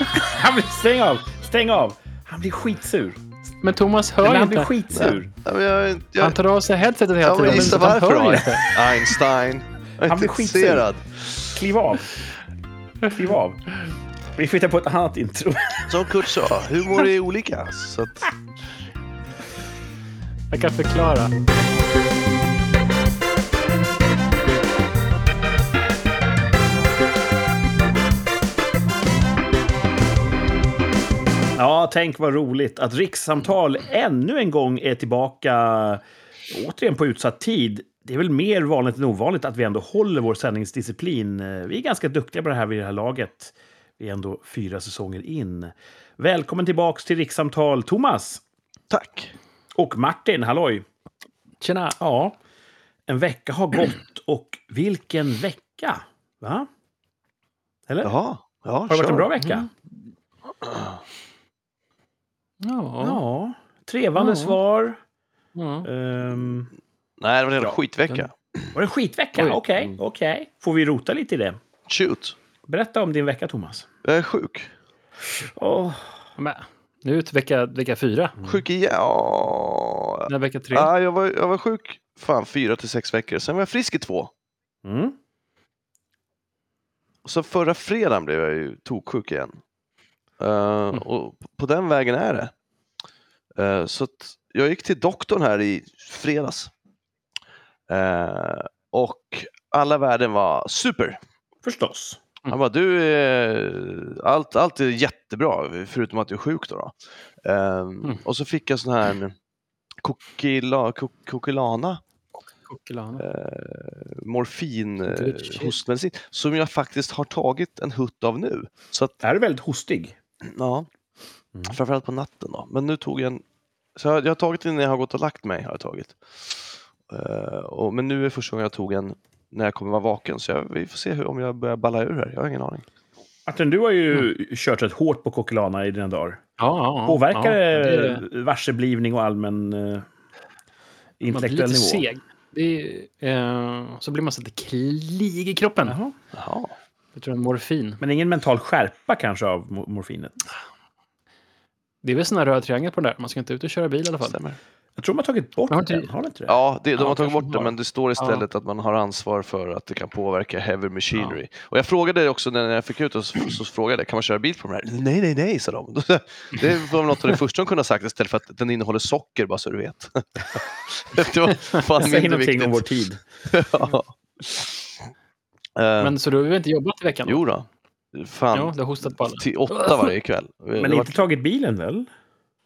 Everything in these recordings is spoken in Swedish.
Han blir, stäng av! Stäng av! Han blir skitsur. Men Thomas hör Men ju han blir inte. skitsur. Ja, men jag, jag, Han tar av sig headsetet hela tiden. vill gissa han varför då. inte. Einstein. Är Han blir inte intresserad. Kliv av. Kliv av. Vi får hitta på ett annat intro. Som Kurt sa, humor är olika. Så att, Jag kan förklara. Ja, tänk vad roligt att rikssamtal ännu en gång är tillbaka, återigen på utsatt tid. Det är väl mer vanligt än ovanligt att vi ändå håller vår sändningsdisciplin. Vi är ganska duktiga på det här vid det här laget. Vi är ändå fyra säsonger in. Välkommen tillbaks till rikssamtal, Thomas! tack. Och Martin, halloj! Tjena! Ja, en vecka har gått och vilken vecka! Va? Eller? Jaha. Ja, har det varit en bra vecka? Ja. Ja. Trevande Ja. svar. ja. Ehm, Nej, det var en Ja. skitvecka. var det en skitvecka? Okej, okej. Får vi rota lite i det? Shoot. Berätta om din vecka, Thomas. Jag är sjuk. Åh, Men, nu är det vecka, vecka fyra. Sjuk igen. Ja. När vecka tre. Ja, jag, var, jag var sjuk fan fyra till sex veckor. Sen var jag frisk i två. Mm. Och så förra fredagen blev jag ju toksjuk igen. Mm. Och på den vägen är det. Eh, så att jag gick till doktorn här i fredags. Eh, och alla värden var super. Förstås. Han bara, du, är, allt, allt är jättebra förutom att du är sjuk då. då. Eh, Mm. Och så fick jag sån här kokila, kok- kokilana, Kokilana. eh, morfin, eh, hostmedicin, som jag faktiskt har tagit en hutt av nu. Så att, Är du väldigt hostig? ja, Mm. framförallt på natten då. Men nu tog jag en, så jag, jag har tagit den när jag har gått och lagt mig. Har jag tagit. Eh, och, men nu är första gången jag tog en när jag kommer vara vaken, så jag, vi får se hur, om jag börjar balla ur här. Jag har ingen aning. Martin, du har ju kört rätt hårt på Coquelana i dina dagar. Ja, ja, ja. Påverkar ja, det det är- varseblivning och allmän eh, Man blir intellektuell lite nivå? seg. Det är, eh, så blir man så lite klig i kroppen. Jaha. Jaha. Jag tror det är morfin. Men ingen mental skärpa kanske av mo- morfinet? Det är väl såna röda triangel på den där. Man ska inte ut och köra bil i alla fall. Stämmer. Jag tror de har tagit bort Har inte- den. Har de inte det? Ja, det, de Ja, har tagit bort de det, har. men det står istället att man har ansvar för att det kan påverka heavy machinery. Och jag frågade också när jag fick ut det, så, så frågade jag, kan man köra bil på de här? Nej, nej, nej, sa de. Det var något av det första de kunde ha sagt istället för att den innehåller socker, bara så du vet. det var fan Säg någonting viktigt. om vår tid. ja. Eh, Men så du har väl inte jobbat i veckan? Jo då. Fan, Ja, du har hostat på alla. till åtta varje kväll. Men inte tagit bilen väl?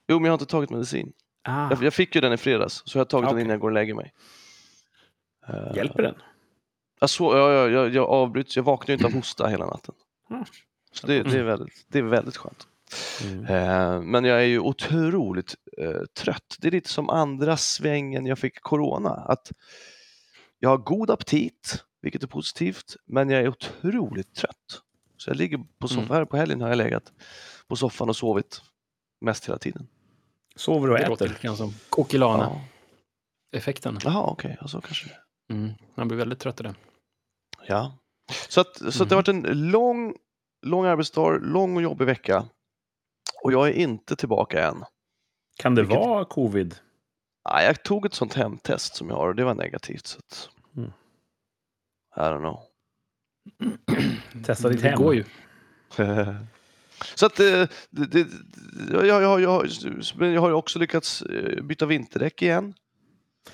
Jo, men jag har inte tagit medicin. Ah, Jag, jag fick ju den i fredags, så jag har tagit den Okej. innan jag går och lägger mig. Eh, hjälper den? Jag, så, jag, jag, jag, jag avbryts, jag vaknar ju inte av hosta hela natten. Mm. Så det, det, är väldigt, det är väldigt skönt. Mm. Eh, men jag är ju otroligt eh, trött. Det är lite som andra svängen jag fick corona. Att jag har god aptit, vilket är positivt, men jag är otroligt trött. Så jag ligger på soffan, Mm. här på helgen har jag legat på soffan och sovit mest hela tiden. Sover och Det äter. grann som Kokilana-effekten. Ja. Jaha, okej, ja, så kanske det. Mm. Man blir väldigt trött i det. Ja. Så, att, så att det har varit en lång, lång arbetsdag, lång och jobbig vecka. Och jag är inte tillbaka än. Kan det Vilket- vara covid? Nej, jag tog ett sånt hemtest som jag har och det var negativt. Så att, Mm. I don't know. Testa ditt det hem. går ju. så att eh, det, det, jag, jag, jag, jag, men jag har ju också lyckats eh, byta vinterdäck igen.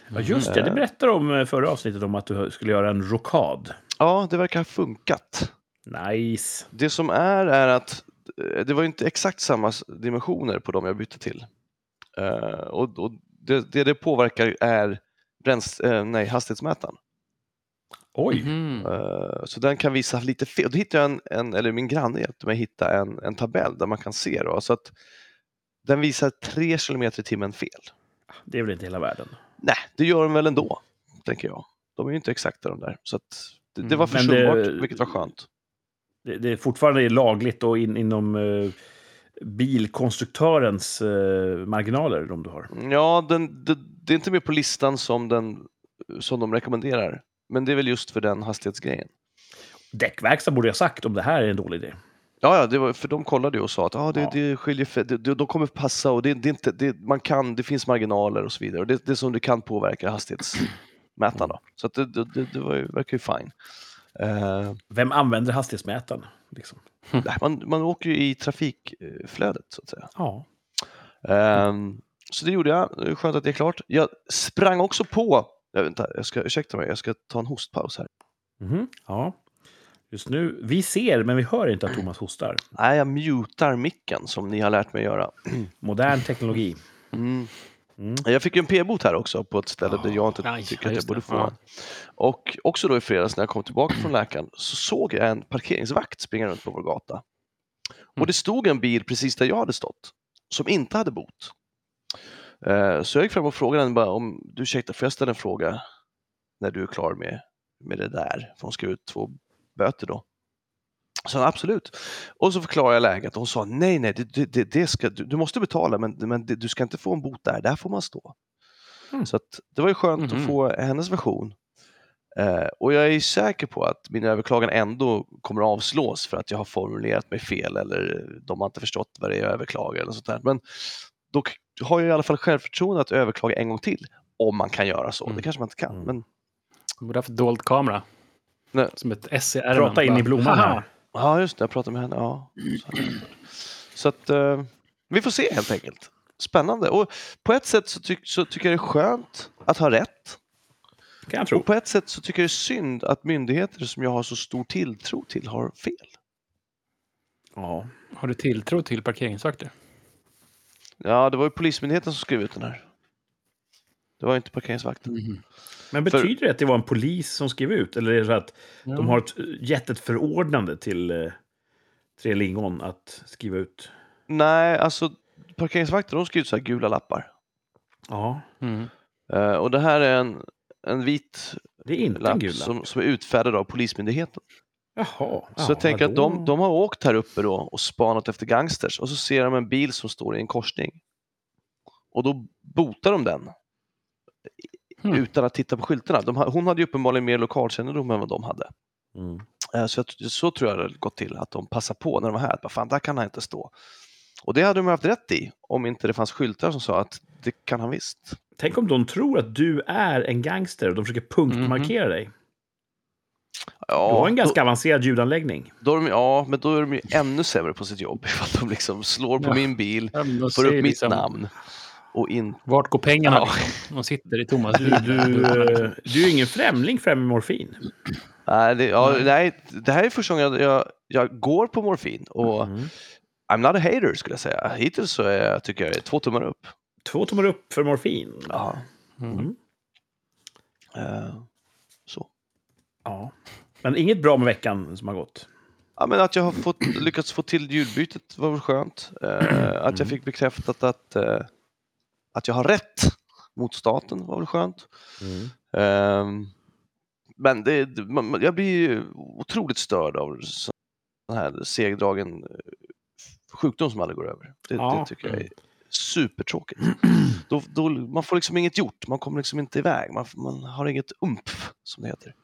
Ja, just det. Det berättade om eh, förra avsnittet om att du skulle göra en rokad. Ja, det verkar ha funkat. Nice. Det som är är att eh, det var ju inte exakt samma dimensioner på dem jag bytte till. Eh, och, och det, det det påverkar är bräns, eh, nej, hastighetsmätaren. Oj. Eh, så den kan visa lite fel. Då hittade jag en, en eller min granne hjälpte mig hitta en, en tabell där man kan se då, så att den visar 3 km i timmen fel. Det är väl inte hela världen. Nej, det gör de väl ändå, tänker jag. De är ju inte exakta de där. Så det, det var Mm, men det- försumbart, vilket var skönt. Det, det är fortfarande lagligt och in, inom eh, bilkonstruktörens eh, marginaler, de du har. Ja, den, det, det är inte med på listan som, den, som de rekommenderar. Men det är väl just för den hastighetsgrejen. Däckverkstad borde jag sagt om det här är en dålig idé. Ja, ja var, för de kollade ju och sa att ah, det, Ja. det skiljer, för, det, det, de kommer passa och det, det, inte, det, man kan, det finns marginaler och så vidare. Och det, det som du kan påverka hastighetsmätaren. Då. Så det, det, det, var ju, verkar ju fine. Eh, Vem använder hastighetsmätaren? Liksom? nej, man, man åker ju i trafikflödet så att säga. Ja. Ehm, så det gjorde jag. Skönt att det är klart. Jag sprang också på, jag, vänta, jag ska, ursäkta mig, jag ska ta en hostpaus här. Mhm. ja. Just nu, vi ser men vi hör inte att Thomas hostar. Nej, jag mutar micken som ni har lärt mig göra. Modern teknologi. Mm. Mm. Jag fick ju en p-bot här också på ett ställe där jag inte aj, tycker ja, att jag borde det. få Ja. en. Och också då i fredags när jag kom tillbaka från läkaren så såg jag en parkeringsvakt springa runt på vår gata. Och Mm. det stod en bil precis där jag hade stått som inte hade bot. Eh, Så jag gick fram och frågade henne bara om du ursäkta, får jag ställa en fråga när du är klar med, med det där? För hon ska ut två böter då. Så absolut. Och så förklarade jag läget och hon sa nej, nej, det, det, det, ska, du, du måste betala men, men det, du ska inte få en bot där, där får man stå. Mm. Så att, det var ju skönt Mhm. att få hennes version. Eh, och jag är säker på att min överklagan ändå kommer att avslås för att jag har formulerat mig fel eller de har inte förstått vad det är jag överklagar eller sånt där. Men då har jag i alla fall självförtroende att överklaga en gång till. Om man kan göra så. Mm. Det kanske man inte kan. Mm. Men Borde haft dold kamera. Nej. Som ett S i ärmen. Prata in i blomman här. Ja, just det. Jag pratade med henne. Ja. Så, så att eh, vi får se helt enkelt. Spännande. Och på ett sätt så, tyck, så tycker jag det är skönt att ha rätt. Kan jag tro. Och på ett sätt så tycker jag det är synd att myndigheter som jag har så stor tilltro till har fel. Ja. Har du tilltro till parkeringsvakter? Ja, det var ju Polismyndigheten som skrev ut den här. Det var inte parkeringsvakten. Men För- betyder det att det var en polis som skrev ut? Eller är det så att de har ett, gett ett förordnande till eh, Tre Lingon att skriva ut? Nej, alltså parkeringsvakter de skrev ut så här gula lappar. Ja, Mm. Eh, och det här är en, en vit det är inte en lapp gul lapp. som, som är utfärdad av Polismyndigheten. Jaha. Så ja, jag tänker att de, de har åkt här uppe då och spanat efter gangsters och så ser de en bil som står i en korsning. Och då botar de den Hmm. utan att titta på skyltarna. De, hon hade ju uppenbarligen mer lokalkännedom än vad de hade. Mm. Eh, Så, jag, så tror jag det hade gått till, att de passar på när de var här. Att, bara, fan, där kan han inte stå. Och det hade de haft rätt i om inte det fanns skyltar som sa att det kan han visst. Tänk om de tror att du är en gangster och de försöker punktmarkera dig. Ja, Du har en ganska då, avancerad ljudanläggning. då är de, ja, men då är de ju ännu sämre på sitt jobb ifall de liksom slår på Ja. min bil, Ja, får upp mitt liksom, namn och in... Vart går pengarna? Ja. Liksom? De sitter i Thomas Du, du, du är ingen främling för morfin. Nej, det, ja, Nej. nej, det här är första gången jag, jag, jag går på morfin och Mm. I'm not a hater skulle jag säga. Hittills så är, tycker jag det är två tummar upp. Två tummar upp för morfin. Ja, Mm. Mm. Eh. Ja. Men inget bra med veckan som har gått. Ja, men att jag har fått, lyckats få till ljudbytet var väl skönt. Eh, att jag fick bekräftat att, eh, att jag har rätt mot staten var väl skönt. Mm. Ehm, men det, man, jag blir ju otroligt störd av sån här segdragen eh, sjukdom som aldrig går över. Det, Ja. det tycker jag är supertråkigt. Då, då, man får liksom inget gjort, man kommer liksom inte iväg, man, man har inget umf som det heter.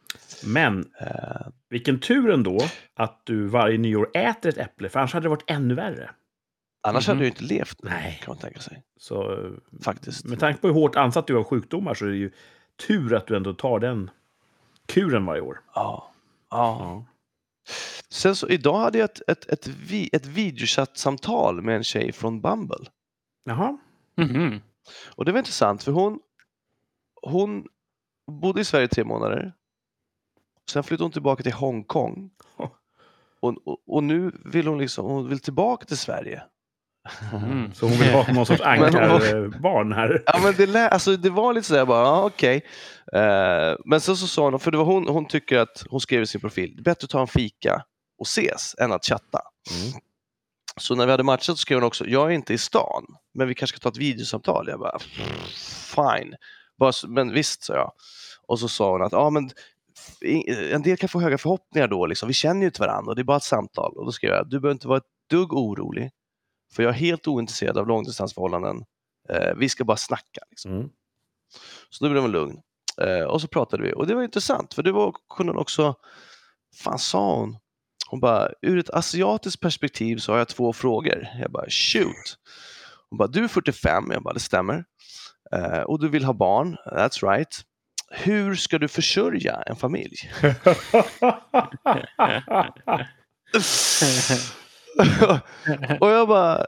Men Eh, vilken tur ändå att du varje nyår äter ett äpple, för annars hade det varit ännu värre. annars Mhm. hade jag ju inte levt, Nej. kan man tänka sig. Så Faktiskt. med tanke på hur hårt ansatt du är av sjukdomar så är det ju tur att du ändå tar den kuren varje år. Ja. Ja. Ja. Sen så, idag hade jag ett, ett, ett, ett videochattsamtal med en tjej från Bumble. Jaha. Mhm. Och det var intressant för hon, hon bodde i Sverige i tre månader. Sen flyttade hon tillbaka till Hongkong. Och, och, och nu vill hon liksom, hon vill tillbaka till Sverige. Mm. Så hon vill ha någon sorts ankarbarn här. Ja men det, lä, alltså, det var lite sådär bara, ja okej. Eh, men sen så sa hon, för det var hon, hon tycker att, hon skrev i sin profil, det är bättre att ta en fika och ses än att chatta. Mm. Så när vi hade matchat så skrev hon också, jag är inte i stan, men vi kanske ska ta ett videosamtal. Jag bara, fine. Bara, men visst, sa jag. Och så sa hon att, ja men en del kan få höga förhoppningar då, liksom. vi känner ju inte varandra och det är bara ett samtal. Och då skrev jag, du behöver inte vara ett dugg orolig, för jag är helt ointresserad av långdistansförhållanden. Eh, vi ska bara snacka. Liksom. Mm. Så då blev hon lugn. Eh, och så pratade vi och det var intressant för det var, kunde hon också, fan sa hon? Hon bara, ur ett asiatiskt perspektiv så har jag två frågor. Jag bara, shoot. Hon bara, du är 45. Jag bara, det stämmer. Eh, och du vill ha barn. That's right. Hur ska du försörja en familj? och jag bara,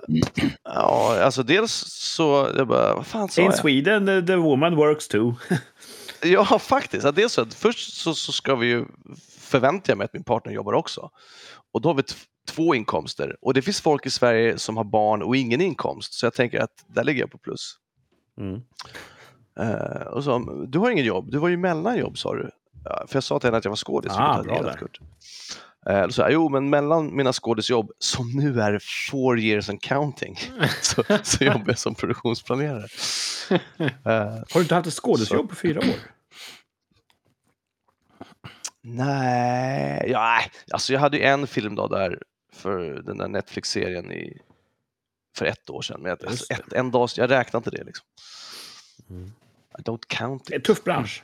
ja, alltså dels så, jag bara, vad fan sa In jag? Sweden, the, the woman works too. Ja, faktiskt. Ja, dels så att först så, så ska vi ju förvänta jag mig att min partner jobbar också. Och då har vi två inkomster. Och det finns folk i Sverige som har barn och ingen inkomst. Så jag tänker att där ligger jag på plus. Mm. Eh, och så, du har ingen jobb, du var ju mellan jobb sa du. Ja, för jag sa till henne att jag var skådis. Ah, bra där. Kurt. Sa jag, jo men mellan mina skådisjobb, som nu är four years and counting, så, så jobbar jag som produktionsplanerare. Eh, Har du inte haft ett skådisjobb på fyra år? Nej, ja, alltså jag hade ju en film då där för den där Netflix-serien i, för ett år sedan. Men jag, alltså det. ett, en dag, jag räknar inte det liksom. Mm. I don't count En tuff bransch.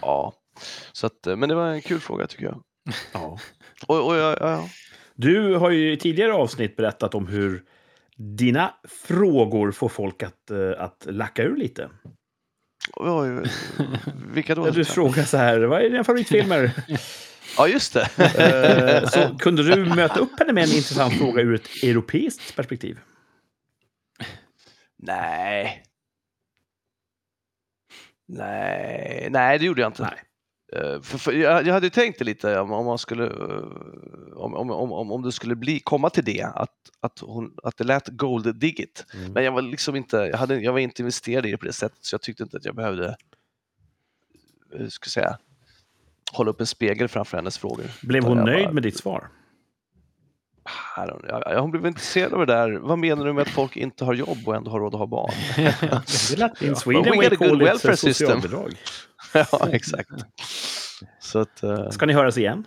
Ja. Så att, eh, men det var en kul fråga tycker jag. Ja. Och, och ja, ja. Du har ju i tidigare avsnitt berättat om hur dina frågor får folk att, eh, att lacka ur lite. Oj, vilka då? Du frågar så här, vad är dina favoritfilmer? Ja, just det. Eh, så kunde du möta upp henne med en intressant fråga ur ett europeiskt perspektiv? nej. Nej, nej, det gjorde jag inte. Nej. Eh, För, för, jag, jag hade tänkt det lite om, om man skulle, eh, om, om, om, om- det skulle bli, komma till det, att, att, hon, att det lät gold digit. Mm. Men jag var liksom inte, jag, hade, jag var inte investerad i det på det sättet, så jag tyckte inte att jag behövde, hur ska jag säga, hålla upp en spegel framför hennes frågor. Blev hon nöjd bara- med ditt svar? Jag, blev intresserad av det där. Vad menar du med att folk inte har jobb och ändå har råd att ha barn? In. Sweden We got a good welfare system. ja, exakt. Så att, uh, Ska ni höras igen?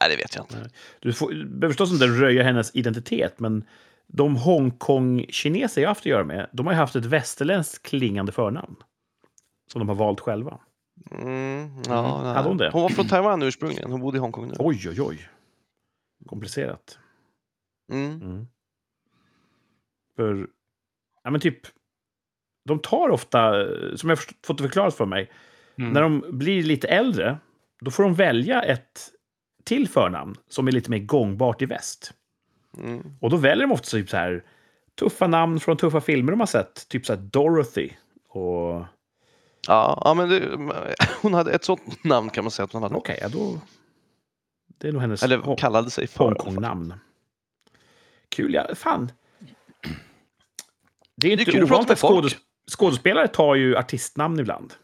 nej, det vet jag inte. Du får, du behöver förstås inte röja hennes identitet, men de Hongkong-kineser jag har haft att göra med, de har ju haft ett västerländskt klingande förnamn. Som de har valt själva. Mm, ja, nej. Hade hon det? Hon var från Taiwan ursprungligen. Hon bodde i Hongkong nu. Oj, oj, oj. Komplicerat. Mm. Mm. För, ja men typ, de tar ofta, som jag fått förklarat för mig, Mm. när de blir lite äldre, då får de välja ett till förnamn som är lite mer gångbart i väst. Mm. Och då väljer de ofta typ så här tuffa namn från tuffa filmer de har sett. Typ så här Dorothy och... Ja, ja, men det, hon hade ett sånt namn kan man säga att hon hade. Okej, ja, då... Det är nog hennes Eller kallade sig för. Hongkong-namn. Kul, ja. Fan. Det är Det är inte kul att ovanligt att skådes skådespelare tar ju artistnamn ibland.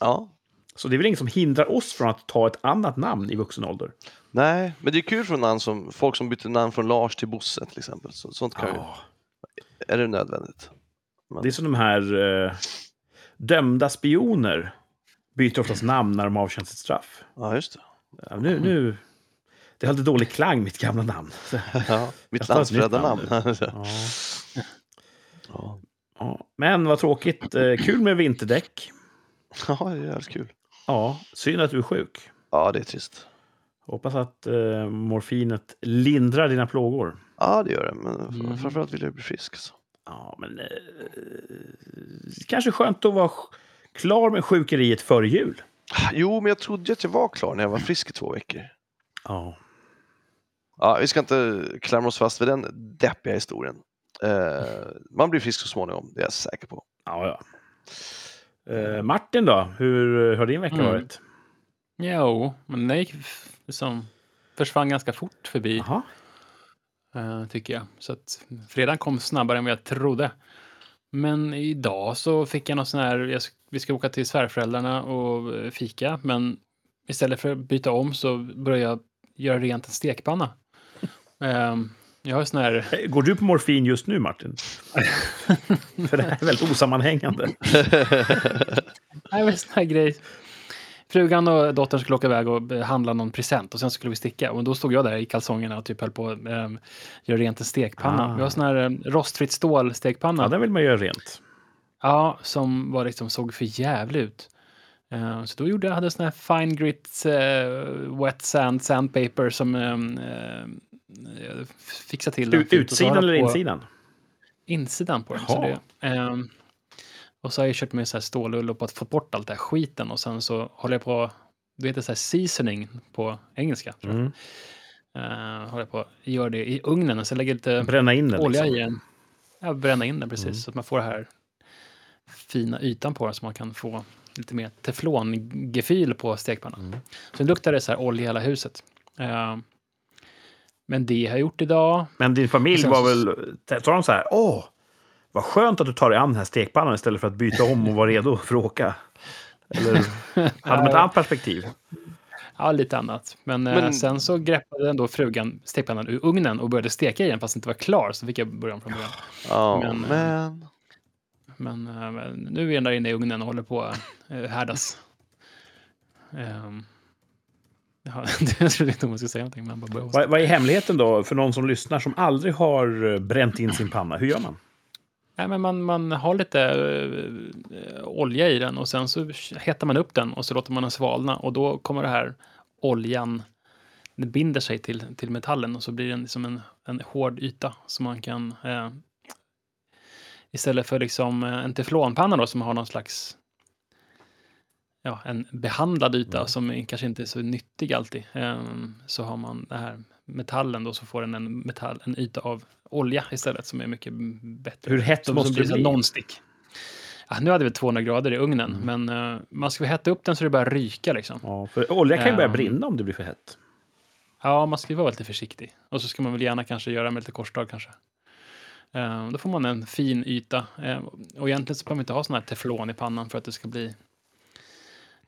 Ja. Så det är väl inget som hindrar oss från att ta ett annat namn i vuxen ålder. Nej, men det är kul för namn som, folk som byter namn från Lars till Bosse till exempel. Så, sånt kan ju, Ja. är det nödvändigt. Det är som de här eh, dömda spioner byter oftast namn när de avtjänat sitt straff. Ja, just det. Ja, nu, nu, det har lite dålig klang, mitt gamla namn. Ja, mitt landsförrädarnamn. Ja. ja. Ja. Men vad tråkigt. Eh, kul med vinterdäck. ja, det är jävligt kul. Ja, synd att du är sjuk. Ja, det är trist. Hoppas att eh, morfinet lindrar dina plågor. Ja, det gör det. Men Mm. framförallt vill jag bli frisk. Så. Ja, men... Eh, kanske skönt att vara klar med sjukeriet före jul. Jo, men jag trodde att jag var klar när jag var frisk i två veckor. Ja. Ja, vi ska inte klamra oss fast vid den deppiga historien. Eh, man blir frisk så småningom, det är jag säker på. Ja, ja. Eh, Martin då? Hur har din vecka Mm. varit? Jo, men den gick liksom, försvann ganska fort förbi, Jaha. eh, tycker jag. Så att fredagen kom snabbare än vad jag trodde. Men idag så fick jag någon sån här, jag, vi ska åka till svärföräldrarna och eh, fika, men istället för att byta om så började jag göra rent en stekpanna. Ehm, jag har sån här, Eh, Går du på morfin just nu, Martin? För det här är väldigt osammanhängande. nej, men sån här grej. Frugan och dottern skulle åka iväg och eh, handla någon present och sen skulle vi sticka. Och då stod jag där i kalsongerna och typ höll på att um, göra rent en stekpanna. Ah. Vi har sån här um, rostfritt stål-stekpanna. Ja, den vill man göra rent. Ja, som var liksom, såg för jävligt ut. Eh, så då gjorde jag, hade sån här fine grit, eh, wet sand, sandpaper som ehm, eh, eh, fixade till den Utsidan eller insidan? Insidan på den. Så det, ehm, och så har jag kört med så här stålull på att få bort allt det här skiten och sen så håller jag på, du vet det så här seasoning på engelska. Mm. Eh, håller på göra det i ugnen och så lägger jag lite Bränna in den olja liksom. i den. Ja, bränna in den precis Mm. så att man får det här fina ytan på den så man kan få lite mer teflongefyl på stekpannan. Mm. Så luktar det så här olja i hela huset. Eh, men det har jag gjort idag. Men din familj var väl... Sa de så här, åh, vad skönt att du tar dig an den här stekpannan istället för att byta om och vara redo för att åka? Eller hade de ett annat perspektiv? Ja, lite annat. Men, eh, Men- sen så greppade ändå frugan stekpannan ur ugnen och började steka igen fast det inte var klar. Så fick jag börja om från början. Ja, Men, eh, men... Men eh, nu är den där inne i ugnen och håller på att härdas. Um, ja, jag trodde inte jag skulle säga någonting, men bara. Vad, vad är hemligheten då för någon som lyssnar som aldrig har eh, bränt in sin panna? Hur gör man? Nej, men man, man har lite eh, olja i den och sen så hettar man upp den och så låter man den svalna och då kommer det här oljan, den binder sig till, till metallen och så blir den som en, en hård yta som man kan eh, istället för liksom en teflonpanna då som har någon slags ja, en behandlad yta Mm. som kanske inte är så nyttig alltid. Eh, så har man det här metallen då så får den en, metall, en yta av olja istället som är mycket bättre. Hur hett Som- måste som det bli? Non-stick. Ja, nu hade vi 200 grader i ugnen, Mm. men eh, man ska hetta upp den så det börjar ryka liksom. Ja, för olja kan ju börja Ehm. brinna om det blir för hett. Ja, man ska ju vara lite försiktig. Och så ska man väl gärna kanske göra med lite korsdrag kanske. Eh, då får man en fin yta. Eh, och egentligen så behöver man inte ha sån här teflon i pannan för att det ska bli...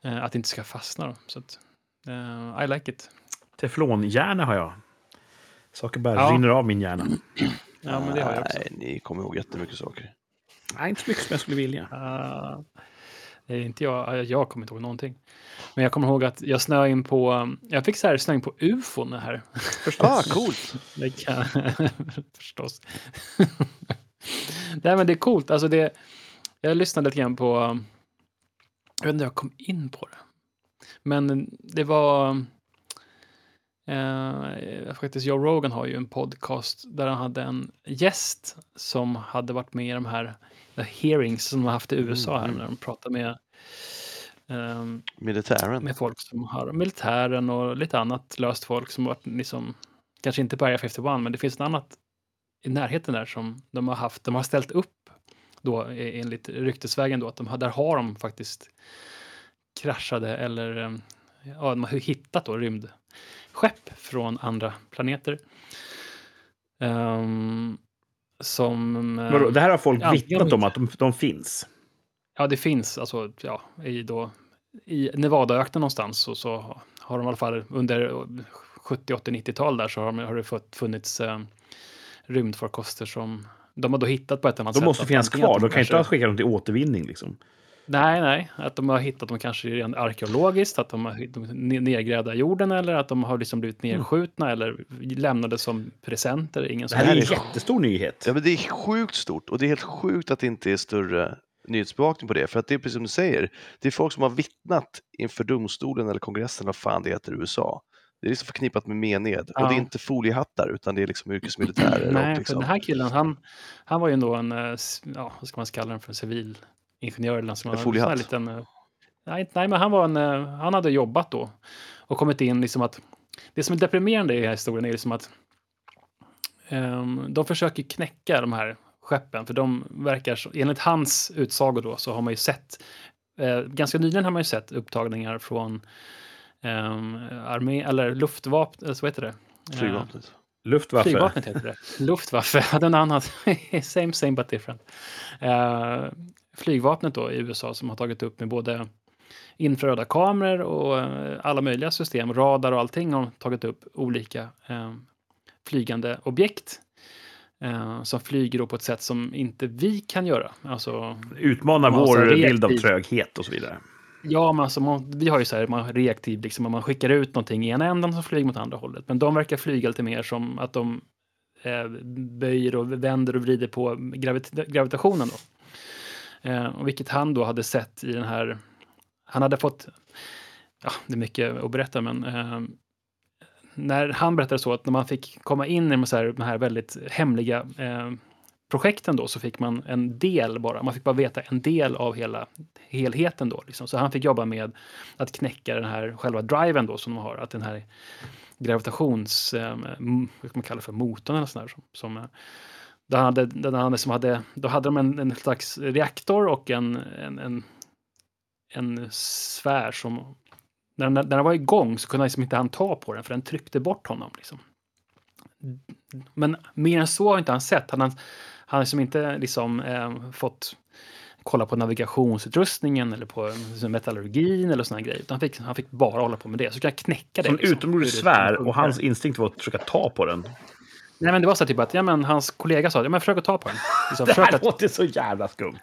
Eh, att det inte ska fastna då. Så att, eh, I like it. Teflonhjärna har jag. Saker bara Ja. rinner av min hjärna. Ja, men det har jag också. Nej, ni kommer ihåg jättemycket saker. Nej, inte så mycket som jag skulle vilja. Uh, det är inte jag, jag kommer inte ihåg någonting. Men jag kommer ihåg att jag snöade in på, jag fick så här snöa in på ufon här. Ah, coolt! Det kan, förstås. Nej, men det är coolt. Alltså det, jag lyssnade lite grann på, jag vet inte hur jag kom in på det. Men det var, eh, faktiskt Joe Rogan har ju en podcast där han hade en gäst som hade varit med i de här hearings som de har haft i USA här, Mm. när de pratar med ehm, Militären. med folk som har militären och lite annat löst folk som varit liksom, kanske inte på Area 51, men det finns något annat i närheten där som de har haft, de har ställt upp då e- enligt ryktesvägen då, att de där har de faktiskt kraschade eller ja, de har hittat då rymdskepp från andra planeter. Ehm, som... Vadå, det här har folk Ja, vittnat om att de, de finns. Ja, det finns alltså, ja, i, då, i Nevadaöknen någonstans så, så har de i alla fall under 70, 80, 90-tal där så har, de, har det funnits eh, rymdfarkoster som de har då hittat på ett annat De sätt. måste att finnas kvar. De kan inte ha kanske- skickat dem till återvinning. Liksom. Nej, nej, att de har hittat dem kanske rent arkeologiskt, att de har de nedgrävda jorden eller att de har liksom blivit nedskjutna eller lämnade som presenter. Ingen Det här är en jättestor nyhet. Ja, men det är sjukt stort och det är helt sjukt att det inte är större nyhetsbevakning på det. För att det är precis som du säger, det är folk som har vittnat inför domstolen eller kongressen, vad fan det heter i USA. Det är liksom förknippat med mened. Och det är Ja. inte foliehattar utan det är liksom yrkesmilitärer. Nej, och för liksom, den här killen, han, han var ju ändå en, eh, ja, vad ska man kalla den för, civilingenjör eller som En foliehatt. här liten, eh, nej, nej, men han var en, eh, han hade jobbat då och kommit in liksom att, det som är deprimerande i den här historien är liksom att ehm, de försöker knäcka de här skeppen, för de verkar, så- enligt hans utsago då, så har man ju sett, eh, ganska nyligen har man ju sett upptagningar från um, armé, eller luftvapen, eller så heter det? Eh, flygvapnet. Luftwaffe. Flygvapnet heter det. Luftwaffe, den annat. same, same but different. Eh, flygvapnet då i USA som har tagit upp med både infraröda kameror och eh, alla möjliga system, radar och allting har tagit upp olika eh, flygande objekt eh, som flyger då på ett sätt som inte vi kan göra. Alltså, Utmanar vår bild av tröghet och så vidare. Ja, men alltså, man, vi har ju så här, man reaktiv, liksom, om man skickar ut någonting i ena änden som flyger mot andra hållet. Men de verkar flyga lite mer som att de eh, böjer och vänder och vrider på gravit gravitationen. Då. Eh, och vilket han då hade sett i den här, han hade fått, ja, det är mycket att berätta, men eh, när han berättade så att när man fick komma in i de här, de här väldigt hemliga eh, projekten då så fick man en del bara, man fick bara veta en del av hela helheten då. Liksom. Så han fick jobba med att knäcka den här själva driven då som de har, att den här gravitations, eh, vad man kallar för, motorn eller sådär som, som eh, där hade, där hade, som hade, då hade de en, en slags reaktor och en, en, en, en sfär som när, när den var igång så kunde liksom inte han ta på den för den tryckte bort honom. Liksom. Men mer än så har inte han sett. Han, han har liksom inte liksom, eh, fått kolla på navigationsutrustningen eller på liksom, metallurgin eller såna grejer. Han fick, han fick bara hålla på med det. Så kan jag knäcka det. Som liksom. utomjordisk svär och hans instinkt var att försöka ta på den. Nej, men det var så typ att ja, men hans kollega sa ja, men försök att ta på den. Liksom, det här att... låter så jävla skumt.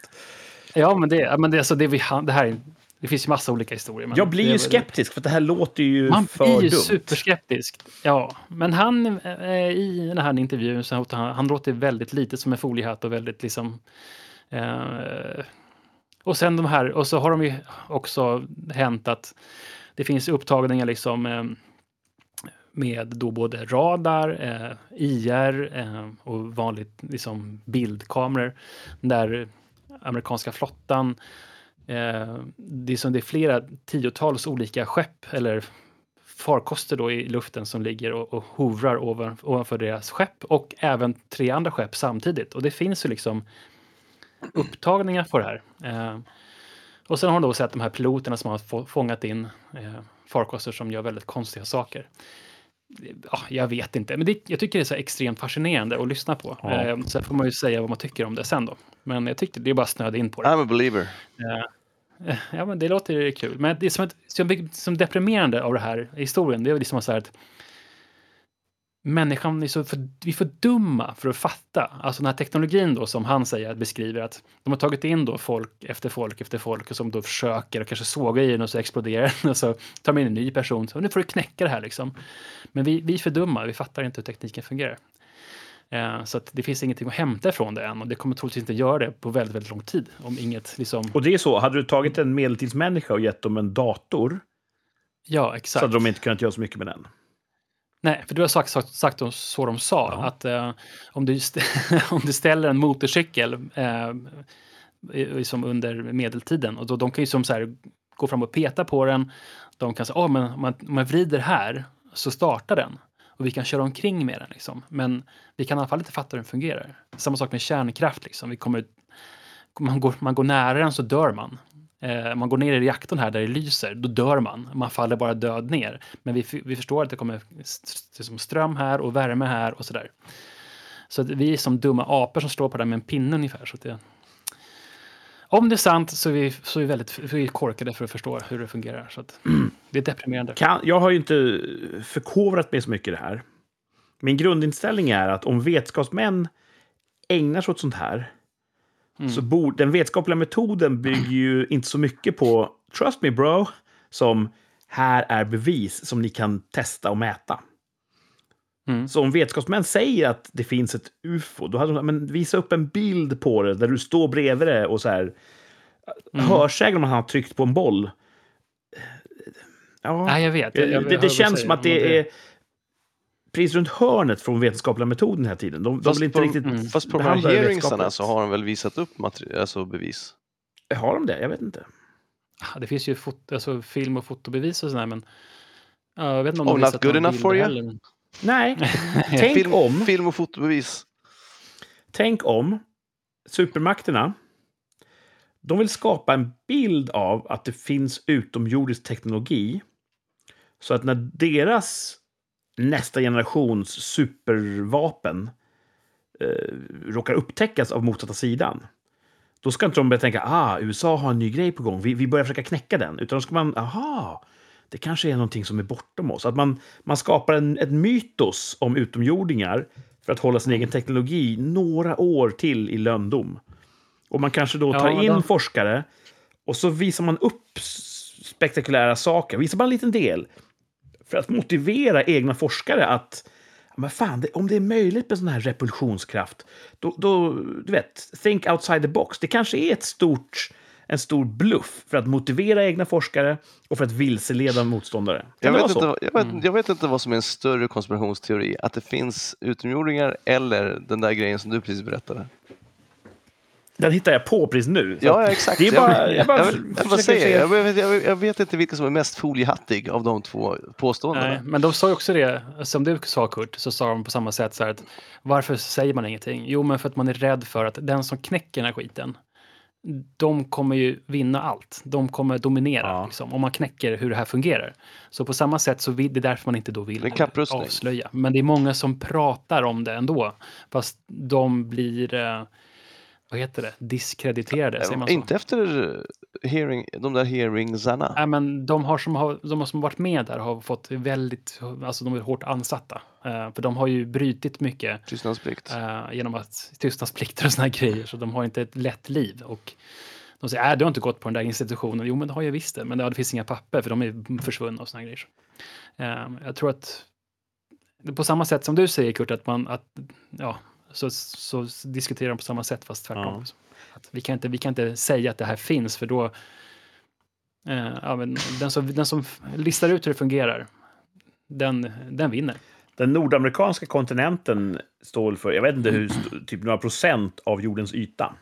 Ja, men det, men det, alltså, det, vi, det här det finns ju massa olika historier. jag blir ju skeptisk, för det här låter ju man för dumt. Man blir ju superskeptisk. Ja, men han eh, i den här intervjun så han, han låter väldigt lite som en foliehatt och väldigt liksom... Eh, och sen de här, och så har de ju också hänt att det finns upptagningar liksom eh, med då både radar, eh, IR eh, och vanligt liksom bildkameror där amerikanska flottan Eh, det, är som det är flera tiotals olika skepp eller farkoster då i luften som ligger och, och hovrar ovan, ovanför deras skepp och även tre andra skepp samtidigt. Och det finns ju liksom upptagningar på det här. Eh, och sen har de då sett de här piloterna som har fångat in eh, farkoster som gör väldigt konstiga saker. Ja, jag vet inte, men det, jag tycker det är så extremt fascinerande att lyssna på. Ja. Eh, sen får man ju säga vad man tycker om det sen då. Men jag tyckte det är bara snöd in på det. I'm a believer. Eh, ja, men det låter kul. Men det som, som, som deprimerande av det här historien, det är liksom så här att människan är så för, vi är för dumma för att fatta. Alltså den här teknologin då som han säger, beskriver att de har tagit in då folk efter folk efter folk och som då försöker och kanske sågar i den och så exploderar den och så tar man in en ny person. Så nu får du knäcka det här liksom. Men vi, vi är för dumma, vi fattar inte hur tekniken fungerar. Eh, så det finns ingenting att hämta ifrån det än och det kommer troligtvis inte göra det på väldigt, väldigt lång tid. Om inget liksom... Och det är så, hade du tagit en medeltidsmänniska och gett dem en dator Ja, exakt. Så hade de inte kunnat göra så mycket med den. Nej, för du har sagt, sagt, sagt så de sa. Ja. Att eh, om, du om du ställer en motorcykel eh, liksom under medeltiden och då, de kan ju som så här, gå fram och peta på den. De kan säga, oh, men om man, om man vrider här så startar den och vi kan köra omkring med den. Liksom. Men vi kan i alla fall inte fatta hur den fungerar. Samma sak med kärnkraft. Liksom. Vi kommer, man, går, man går nära den så dör man. Eh, man går ner i reaktorn här där det lyser, då dör man. Man faller bara död ner. Men vi, vi förstår att det kommer ström här och värme här och sådär. Så att vi är som dumma apor som står på det med en pinne ungefär. Så det, om det är sant så är vi, så är vi väldigt vi är korkade för att förstå hur det fungerar. Så att, det är deprimerande. Kan, jag har ju inte förkovrat mig så mycket i det här. Min grundinställning är att om vetenskapsmän ägnar sig åt sånt här mm. så borde den vetenskapliga metoden bygger ju inte så mycket på trust me bro, som här är bevis som ni kan testa och mäta. Mm. Så om vetenskapsmän säger att det finns ett ufo, då hade de men visa upp en bild på det där du står bredvid det och så här. Mm. Hörsägen om man har tryckt på en boll. Ja, Nej, jag vet. Jag, jag, det, det känns som att det är precis runt hörnet från vetenskapliga metoden den här tiden. De, de vill inte på, riktigt mm. Fast på de här hearingsarna så har de väl visat upp alltså bevis? Har de det? Jag vet inte. Det finns ju foto, alltså film och fotobevis och sådär, men jag vet inte om oh, de not good enough for you? Heller. Nej, tänk film, om... Film och fotobevis. Tänk om supermakterna de vill skapa en bild av att det finns utomjordisk teknologi. Så att när deras nästa generations supervapen eh, råkar upptäckas av motsatta sidan. Då ska inte de börja tänka ah, USA har en ny grej på gång, vi, vi börjar försöka knäcka den. Utan då ska man, aha, det kanske är någonting som är bortom oss. Att man, man skapar en, ett mytos om utomjordingar för att hålla sin egen teknologi några år till i löndom. Och man kanske då tar ja, in forskare och så visar man upp spektakulära saker. Visar bara en liten del. För att motivera egna forskare att men fan, det, om det är möjligt med sån här repulsionskraft, då, då, du vet, think outside the box. Det kanske är ett stort en stor bluff för att motivera egna forskare och för att vilseleda motståndare. Jag vet, inte, jag, Mm. vet, jag vet inte vad som är en större konspirationsteori. Att det finns utomjordingar eller den där grejen som du precis berättade. Den hittar jag på precis nu. Ja, ja exakt. Det är bara, jag, jag bara jag, jag, bara jag, vet, jag, vet- jag vet inte vilken som är mest foliehattig av de två påståendena. Nej, men de sa ju också det, som du sa Kurt, så sa de på samma sätt så här att varför säger man ingenting? Jo, men för att man är rädd för att den som knäcker den här skiten, de kommer ju vinna allt. De kommer dominera Ja. liksom, om man knäcker hur det här fungerar. Så på samma sätt så vill, det är därför man inte då vill avslöja. Men det är många som pratar om det ändå, fast de blir, eh, vad heter det, diskrediterade, säger man så? Inte efter hearing, de där hearingsarna. Nej, men de, har som har, de som varit med där har fått väldigt, alltså de är hårt ansatta. Eh, för de har ju brutit mycket Tystnadsplikt. eh, genom att tystnadsplikter och såna grejer, så de har inte ett lätt liv. Och de säger, äh, du har inte gått på den där institutionen. Jo, men det har jag visst det, men det finns inga papper för de är försvunna och såna grejer. Eh, jag tror att på samma sätt som du säger Kurt, att man, att, ja, så, så diskuterar de på samma sätt fast tvärtom. Att vi, kan inte, vi kan inte säga att det här finns för då Eh, ja, men den, som, den som listar ut hur det fungerar, den, den vinner. Den nordamerikanska kontinenten står för, jag vet inte hur, typ några procent av jordens yta.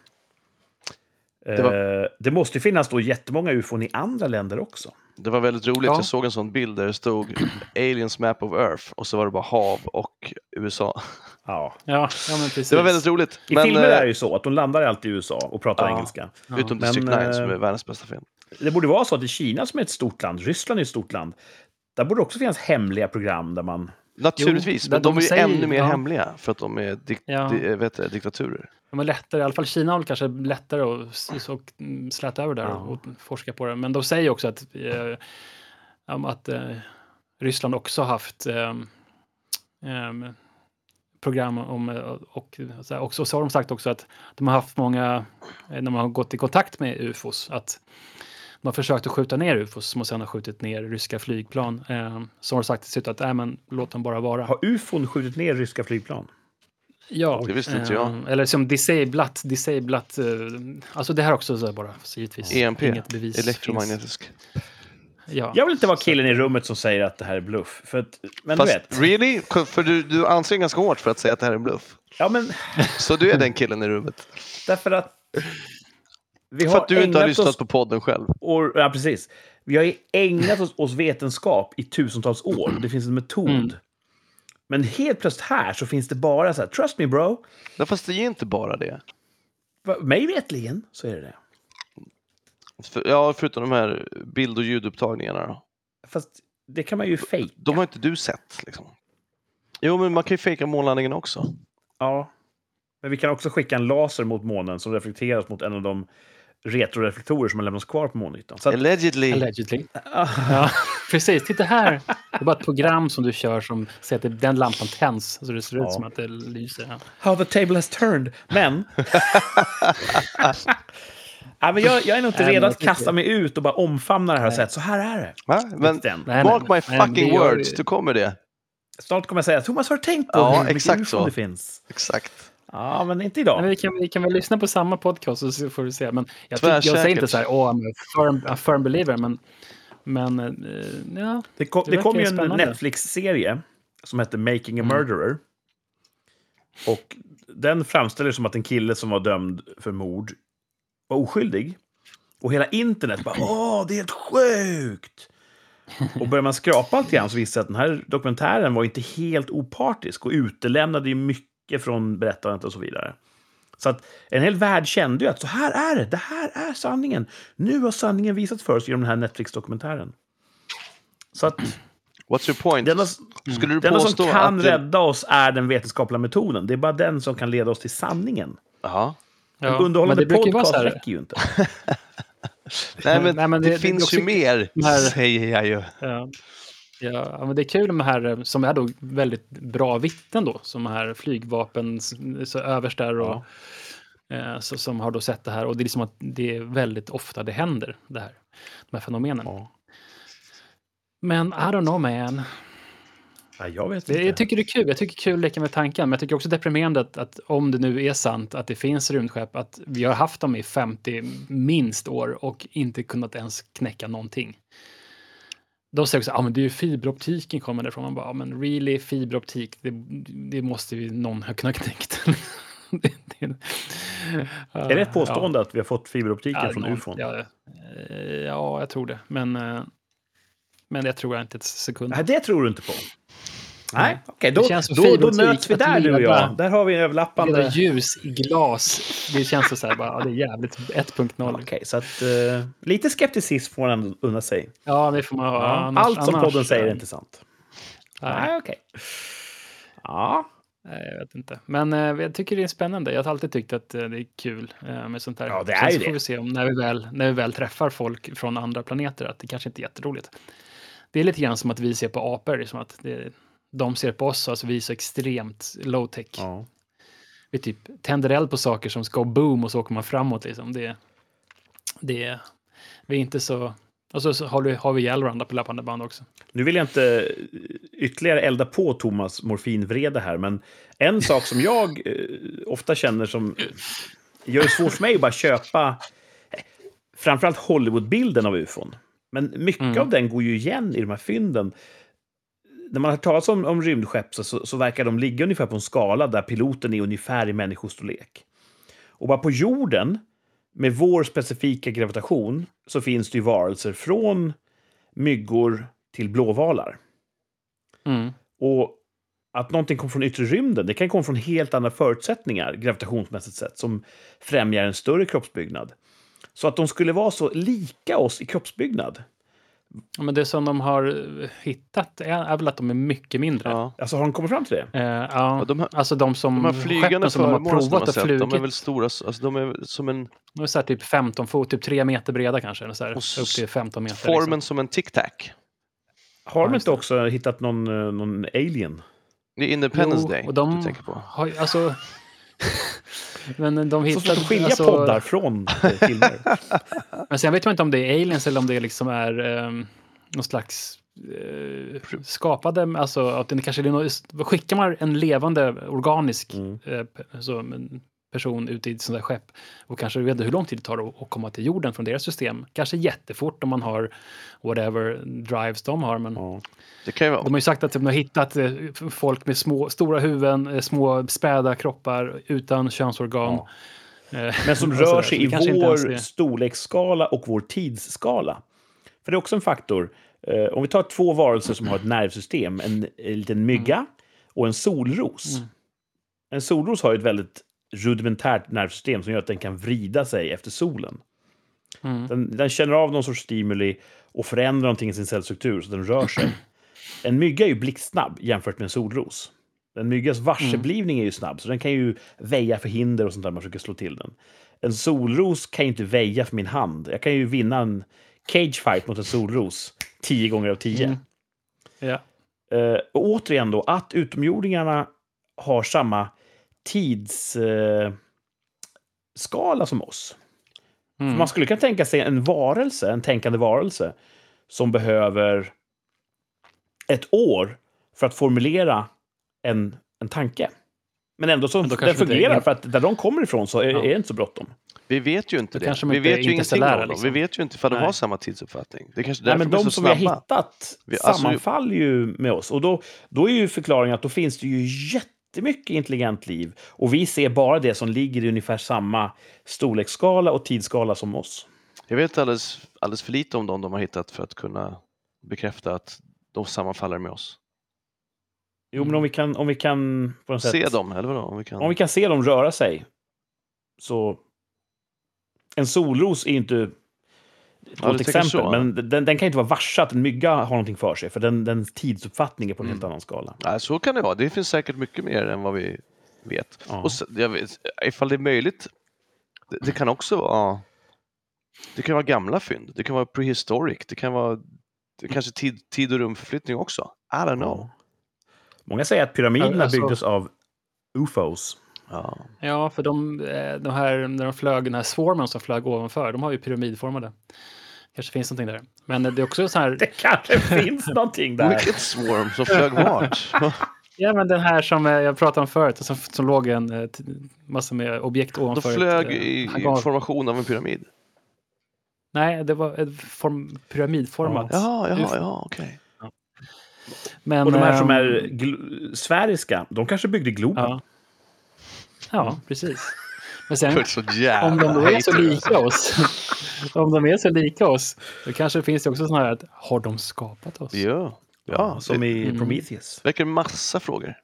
Det var- Eh, det måste ju finnas då jättemånga ufon i andra länder också. Det var väldigt roligt. Ja. Jag såg en sån bild där det stod Aliens Map of Earth och så var det bara hav och USA. Ja. Ja, ja men precis. Det var väldigt roligt. I men, filmer eh, är det ju så att de landar alltid i USA och pratar Ja. engelska. Ja. Utom Men, District 9 som eh, är världens bästa film. Det borde vara så att i Kina som är ett stort land, Ryssland är ett stort land, där borde också finnas hemliga program där man... Naturligtvis, Jo, men de de är ju säger- ännu mer ja. hemliga för att de är dik- Ja. di- eh, vet du, diktaturer. De är lättare, i alla fall Kina har kanske lättare att och, mm, släta över där Ja. och, forska på det. Men de säger också att, eh, om att eh, Ryssland också har haft eh, em, program om, eh, och, och så har de sagt också att de har haft många, eh, när man har gått i kontakt med ufos, att de har försökt att skjuta ner ufos som sen har skjutit ner ryska flygplan. Eh, så har sagt till slut att äh, men, låt dem bara vara. Har ufon skjutit ner ryska flygplan? Ja, Det visste inte jag. eh, Eller som disablat, disablat, eh, alltså det här också så här bara, så givetvis. EMP, Inget bevis elektromagnetisk. Finns. Ja. Jag vill inte vara killen i rummet som säger att det här är bluff. För att, men Fast du vet. really? För du, du anstränger ganska hårt för att säga att det här är en bluff. Ja, men Så du är den killen i rummet. därför att... Vi För att du inte har lyssnat oss på podden själv. år, ja, precis. Vi har ju ägnat oss åt vetenskap i tusentals år. Det finns en metod. Mm. Men helt plötsligt här så finns det bara så här, trust me bro. Ja, fast det är inte bara det. Va- Mig vetligen så är det det. För, ja, förutom de här bild och ljudupptagningarna då. Fast det kan man ju fejka. De har inte du sett liksom. Jo, men man kan ju fejka månlandningen också. Ja. Men vi kan också skicka en laser mot månen som reflekteras mot en av de retroreflektorer som har lämnats kvar på månytan. Så att, Allegedly. Allegedly. Ja, precis. Titta här. Det är bara ett program som du kör som säger att den lampan tänds så det ser ut Ja. som att det lyser. How the table has turned. Men... ja, men jag, jag är nog inte redo att kasta mig ut och bara omfamna det här och säga att så här är det. Va? Men. Nej, mark my fucking words, du kommer det. Snart kommer jag säga Thomas har du tänkt på Ja, hur mycket exakt ufon så. det finns. Exakt. Ja, men inte idag. men vi, kan, vi kan väl lyssna på samma podcast så får du se. Men jag, tycker, jag säger inte så här, åh, I'm a firm, a firm believer, men, men eh, ja. Det kom, Det det kom ju en. Netflix-serie som hette Making a Mm. Murderer. Och den framställer som att en kille som var dömd för mord var oskyldig. Och hela internet bara åh, det är helt sjukt! Och börjar man skrapa lite grann så visar det att den här dokumentären var inte helt opartisk och utelämnade ju mycket från berättandet och så vidare. Så att en hel värld kände ju att så här är det, det här är sanningen. Nu har sanningen visats för oss genom den här Netflix-dokumentären. Så att What's your point? det enda, Skulle du det enda som kan det- rädda oss är den vetenskapliga metoden. Det är bara den som kan leda oss till sanningen. Jaha. En ja. underhållande men det brukar ju vara podcast räcker ju inte. Nej, men, Nej, men det, det- finns ju mer, de här- säger jag ju. Ja. Ja, men det är kul med här eh, som är då väldigt bra vittnen då, som här flygvapen, så överstar och eh, så, som har då sett det här. Och det är liksom att det är väldigt ofta det händer, det här, de här fenomenen. Ja. Men I don't know man. Ja, jag vet inte. jag tycker det är kul. Jag tycker det är kul att leka med tanken. Men jag tycker också deprimerande att, att om det nu är sant att det finns rymdskepp, att vi har haft dem i 50 minst år och inte kunnat ens knäcka någonting. De säger också att ah, men det är ju fiberoptiken kommer därifrån. Man bara, ah, men really fiberoptik, det, det måste ju någon ha kunnat knäckt. det, det, Är det ett påstående att vi har fått fiberoptiken från någon- ufon? Ja, eh, ja, jag tror det. Men, eh, men det tror jag inte ett sekund. Nej, det tror du inte på. Nej, okej. Det då, då, då möts vi där, du och jag. Där har vi en överlappande... ljus i glas. Det känns så, så här, bara, det är jävligt 1.0. Okej, så att uh, lite skepticism får man unna sig. Ja, det får man ha. Ja, annars- Allt som annars, podden säger är inte sant. Nej, okej. Ja, nej, jag vet inte. Men eh, jag tycker det är spännande. Jag har alltid tyckt att eh, det är kul eh, med sånt här. Ja, det Sen är ju så det. får vi se om när vi, väl, när vi väl träffar folk från andra planeter att det kanske inte är jätteroligt. Det är lite grann som att vi ser på apor, det är som att det, de ser på oss, alltså vi är så extremt low tech. ja. Vi typ tänder eld på saker som ska boom och så åker man framåt liksom. Det, det, vi är inte så... Och så, har, du, har vi Allround på löpande band också. Nu vill jag inte ytterligare elda på Thomas morfinvrede här, men en sak som jag eh, ofta känner som gör det svårt för mig att bara köpa framförallt Hollywoodbilden av ufon. Men mycket Mm. av den går ju igen i de här fynden. När man har talat om, om rymdskepp så, så, så verkar de ligga ungefär på en skala där piloten är ungefär i människostorlek. Och bara på jorden, med vår specifika gravitation, så finns det ju varelser från myggor till blåvalar. Mm. Och att någonting kommer från yttre rymden, det kan komma från helt andra förutsättningar, gravitationsmässigt sett, som främjar en större kroppsbyggnad. Så att de skulle vara så lika oss i kroppsbyggnad. Ja, Men det som de har eh, hittat är, är väl att de är mycket mindre. Ja. Alltså, har de kommit fram till det? Eh, ja, Ja, de här- alltså de som De här flygande som de har provat har och flugit. de är väl stora, alltså de är som en De är så här typ 15 fot, typ 3 meter breda kanske. Eller så här, upp till 15 meter. formen Liksom. som en tic-tac. Har de inte också hittat någon, eh, någon alien? Det är Independence Jo, Day och de du tänker på. har alltså... Men de Så svårt att skilja alltså, poddar från eh, filmer. Men sen vet man inte om det är aliens eller om det liksom är um, någon slags eh, skapade, alltså att det kanske är något, skickar man en levande organisk Mm. eh, så, person ut i ett sånt där skepp och kanske vet hur lång tid det tar att- komma till jorden från deras system. Kanske jättefort om man har whatever drives de har, men Ja. de har ju sagt att de har hittat eh, folk med små, stora huvuden, eh, små späda kroppar utan könsorgan. Ja. Eh, Men som rör sig i vår storleksskala och vår tidsskala. För det är också en faktor. Om vi tar två varelser som har ett nervsystem, en, en liten mygga och en solros. Mm. En solros har ju ett väldigt rudimentärt nervsystem som gör att den kan vrida sig efter solen. Mm. Den, den känner av någon sorts stimuli och förändrar någonting i sin cellstruktur så den rör sig. En mygga är ju blixtsnabb jämfört med en solros. En myggas varseblivning är ju snabb, så den kan ju väja för hinder och sånt där man försöker slå till den. En solros kan ju inte väja för min hand. Jag kan ju vinna en cagefight mot en solros tio gånger av tio. Mm. Ja. Eh, och återigen då, att utomjordingarna har samma tidsskala eh, skala som oss. Mm. Man skulle kunna tänka sig en varelse, en tänkande varelse, som behöver ett år för att formulera en, en tanke. Men ändå så Men den det fungerar, ingen- för att där de kommer ifrån så är, Ja. är det inte så bråttom. Vi vet ju inte det. kanske de Vi inte vet ju ingenting om dem. liksom. Vi vet ju inte ifall de har samma tidsuppfattning. Det är kanske Nej, men de som vi har hittat Vi- alltså, sammanfaller ju med oss. Och då, då är ju förklaringen att då finns det ju jättemycket intelligent liv. Och vi ser bara det som ligger i ungefär samma storleksskala och tidsskala som oss. Jag vet alldeles, alldeles för lite om dem de har hittat för att kunna bekräfta att de sammanfaller med oss. Jo, men om vi kan, om vi kan på något Se sätt, dem, eller vadå? Om vi kan... Om vi kan se dem röra sig så... En solros är inte ett Ja, gott exempel, så. men den, den kan inte vara varse att en mygga har någonting för sig, för den, den tidsuppfattning är på en helt Mm. annan skala. Nej, så kan det vara. Det finns säkert mycket mer än vad vi vet. Ja. Och så, jag vet, ifall det är möjligt, det, det kan också vara det kan vara gamla fynd, det kan vara prehistoric, det kan vara det kanske tid, tid och rumförflyttning också. I don't know. Många säger att pyramiderna Alltså- byggdes av ufos. Ja. Ja, för de, eh, de här, när de flög, den här swarmen som flög ovanför, de har ju pyramidformade. kanske finns någonting där. Men det är också så här, Det kanske finns någonting där. Vilket swarm som flög vart? ja men den här som eh, jag pratade om förut, som, som låg en eh, massa med objekt De ovanför. ett, flög eh, i, i formation av en pyramid. Nej, det var ett form, pyramidformat. Jaha, jaha, UFO. ja, okej. Men, Och de här som ehm, är sfäriska, de kanske byggde Globen. Ja. Ja, precis. Men sen, Det om de är så lika oss, om de är så lika oss, då kanske finns det också sådana här att har de skapat oss? Ja, ja som det i Mm. Prometheus. väcker massa frågor.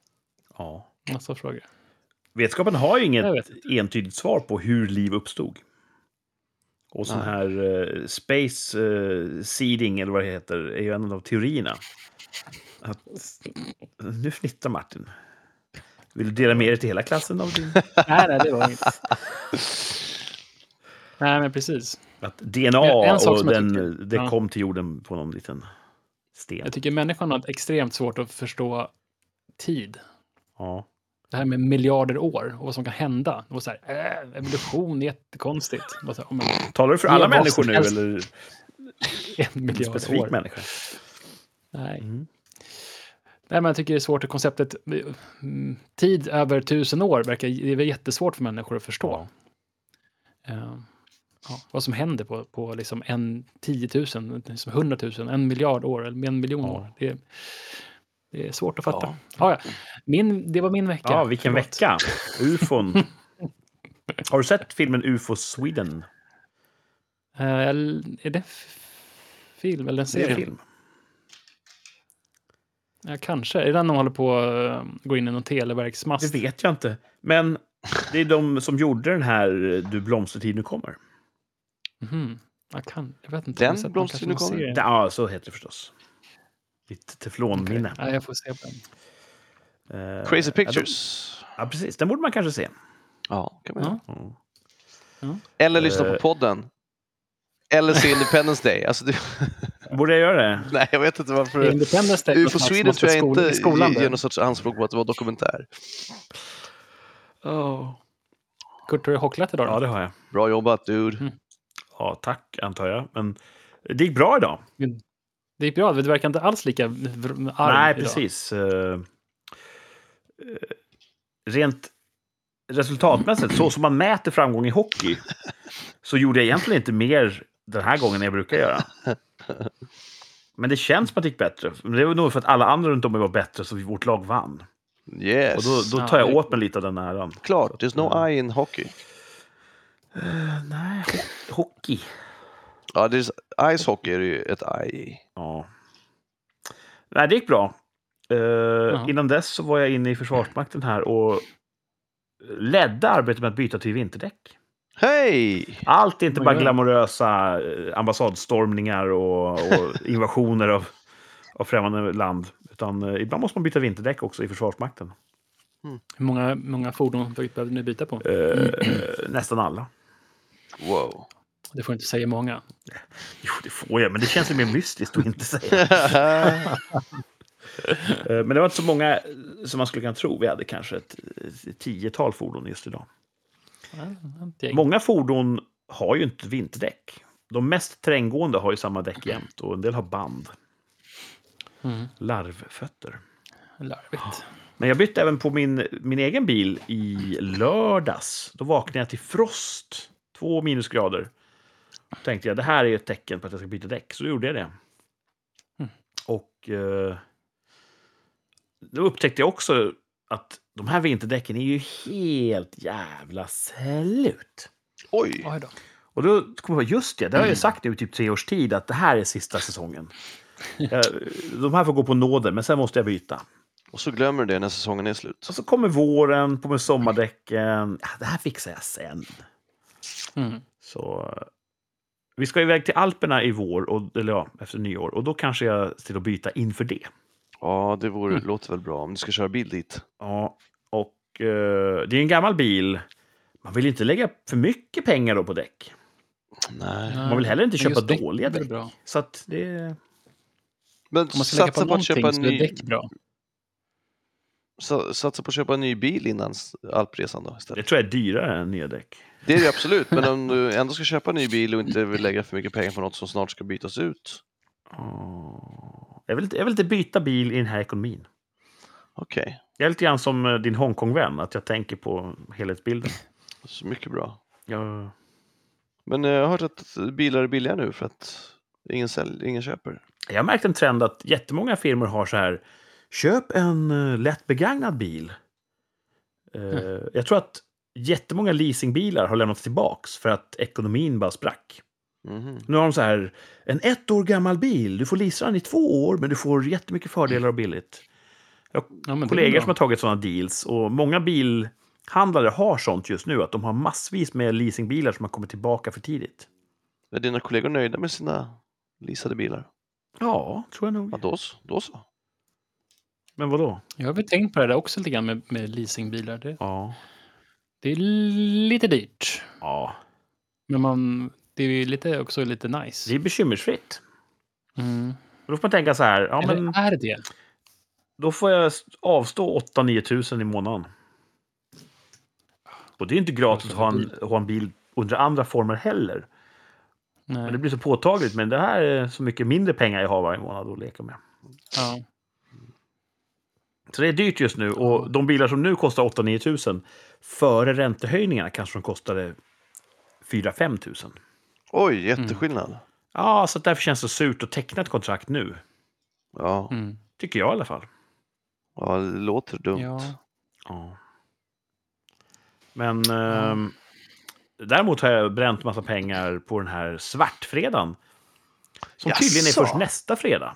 Ja. Massa frågor. Vetenskapen har ju inget entydigt svar på hur liv uppstod. Och sån här eh, space eh, seeding, eller vad det heter, är ju en av teorierna. Att, nu fnittrar Martin. Vill du dela med dig till hela klassen av din... Nej, nej, det var inget. Nej, men precis. Att DNA en sak och den, tycker- det ja. kom till jorden på någon liten sten. Jag tycker människan har extremt svårt att förstå tid. Ja. Det här med miljarder år och vad som kan hända. Och så här, äh, evolution är jättekonstigt. Och så, här, men, Talar du för alla människor nu eller en en miljard specifik år. människa? Nej. Mm. Nej, men jag tycker det är svårt att konceptet mm, tid över tusen år verkar det är jättesvårt för människor att förstå. Eh, ja, vad som händer på, på liksom en 10 000, liksom 100 000, en miljard år eller en miljon Ja. år. Det, det är svårt att fatta. Ja. Ja. Ja, Min, det var min vecka. Ja, vilken Förlåt. vecka! Ufon. Har du sett filmen UFO Sweden? Eh, är det film eller en Det är serie? film. Ja, kanske. Är det den de håller på att uh, gå in i någon Det televerksmast? vet jag inte. Men det är de som gjorde den här Du blomstertid nu kommer. Mhm. Jag, kan, jag vet inte. Den Jag har sett någon- Blomster kanske nu kommer? Ja, så heter det förstås. Ditt teflonminne. Nej, jag får se på den. Eh, Crazy ja, de- Pictures. Ja, precis. Den borde man kanske se. Ja, kan man. Ja. Mm. Eller lyssna Eh. på podden. Eller se Independence Day. Alltså, det, Borde jag göra det? nej, jag vet inte varför. Independence Day. UFO som Sweden tror jag inte i skolan ger där. någon sorts anspråk på att det var dokumentär. Kurt, har du hocklat idag? då? Ja, det har jag. Bra jobbat dude. Mm. Ja, tack, antar jag. Men det gick bra idag. Det gick bra. Du verkar inte alls lika arg Nej, idag. precis. Eh, eh, rent resultatmässigt, så som man mäter framgång i hockey, så gjorde jag egentligen inte mer den här gången än jag brukar göra. Men det känns som att det gick bättre. Men det var nog för att alla andra runt om mig var bättre, så vårt lag vann. Yes. Och då, då Ja, tar jag åt mig lite av den äran. Klart, there's no I in hockey. Eh, nej, ho- hockey. Ja, det är, ice hockey är det ju ett I i. Ja. Nej, det gick bra. Eh, innan dess så var jag inne i Försvarsmakten här och ledde arbetet med att byta till vinterdäck. Hej! Allt är inte bara glamorösa eh, ambassadstormningar och, och invasioner av, av främmande land. Utan eh, ibland måste man byta vinterdäck också i Försvarsmakten. Hur många, många fordon behöver ni byta på? Eh, nästan alla. Wow. Det får inte säga många. Jo, det får jag, men det känns ju mer mystiskt att inte säga. Eh, men det var inte så många eh, som man skulle kunna tro. Vi hade kanske ett, ett tiotal fordon just idag. Många fordon har ju inte vinterdäck. De mest terränggående har ju samma däck jämt och en del har band. Mm. Larvfötter. Larvigt. Men jag bytte även på min, min egen bil i lördags. Då vaknade jag till frost. Två minusgrader. Då tänkte jag det här är ett tecken på att jag ska byta däck. Så då gjorde jag det. Mm. Och eh, då upptäckte jag också att de här vinterdäcken är ju helt jävla slut. Oj! Oj då. Och då kom jag på, just det, det har jag ju sagt nu i typ tre års tid att det här är sista säsongen. Jag, de här får gå på nåder, men sen måste jag byta. Och så glömmer du det när säsongen är slut. Och så kommer våren, på med sommardäcken. Ja, det här fixar jag sen. Mm. Så eh, vi ska iväg till Alperna i vår, och, eller ja, efter nyår. Och då kanske jag till att byta inför det. Ja, det vore, Mm. låter väl bra om du ska köra bil dit. Ja, eh, det är en gammal bil. Man vill inte lägga för mycket pengar då på däck. Nej. Man vill heller inte Men köpa dåliga däck. Bra. Så att det... Men Om man ska lägga på satsa på, att köpa en ny, däck bra. sa- satsa på att köpa en ny bil innan alpresan då Det istället. tror jag är dyrare än nya däck. det är det absolut, men om du ändå ska köpa en ny bil och inte vill lägga för mycket pengar på något som snart ska bytas ut. Jag, vill, inte- jag vill inte byta bil i den här ekonomin. Okej, Jag är lite grann som eh, din Hongkong-vän, att jag tänker på helhetsbilden. så mycket bra. Jag, Men eh, jag har hört att bilar är billiga nu för att ingen, sälj, ingen köper. jag har märkt en trend att jättemånga firmor har så här, köp en uh, lätt begagnad bil. Eh, Jag tror att jättemånga leasingbilar har lämnats tillbaks för att ekonomin bara sprack. Mhm. Nu har de så här, en ett år gammal bil, du får leasa den i två år, men du får jättemycket fördelar och billigt. Jag har Ja, kollegor som har tagit sådana deals och många bilhandlare har sånt just nu, att de har massvis med leasingbilar som har kommit tillbaka för tidigt. Är dina kollegor nöjda med sina leasade bilar? Ja, tror jag nog. Ja, då, då så. Men vadå? Jag har väl tänkt på det där också lite grann med, med leasingbilar. Det, Ja. det är lite dyrt. Ja. Men man, det är ju lite, också lite nice. Det är bekymmersfritt. Mm. Då får man tänka så här, ja, Eller men är det? Då får jag avstå 8-9 tusen i månaden. Och det är inte gratis att ha en, ha en bil under andra former heller. Men det Nej. blir så påtagligt. Men det här är så mycket mindre pengar jag har varje månad att leka med. Ja. Så det är dyrt just nu. Och de bilar som nu kostar 8-9 tusen, före räntehöjningarna kanske de kostade 4-5 tusen. Oj, jätteskillnad. Ja, så därför känns det surt att teckna ett kontrakt nu. Ja, Mm. Tycker jag i alla fall. Ja, det låter dumt. ja. Ja. Men ehm, däremot har jag bränt massa pengar på den här svartfredagen. Som tydligen är Jaså? först nästa fredag.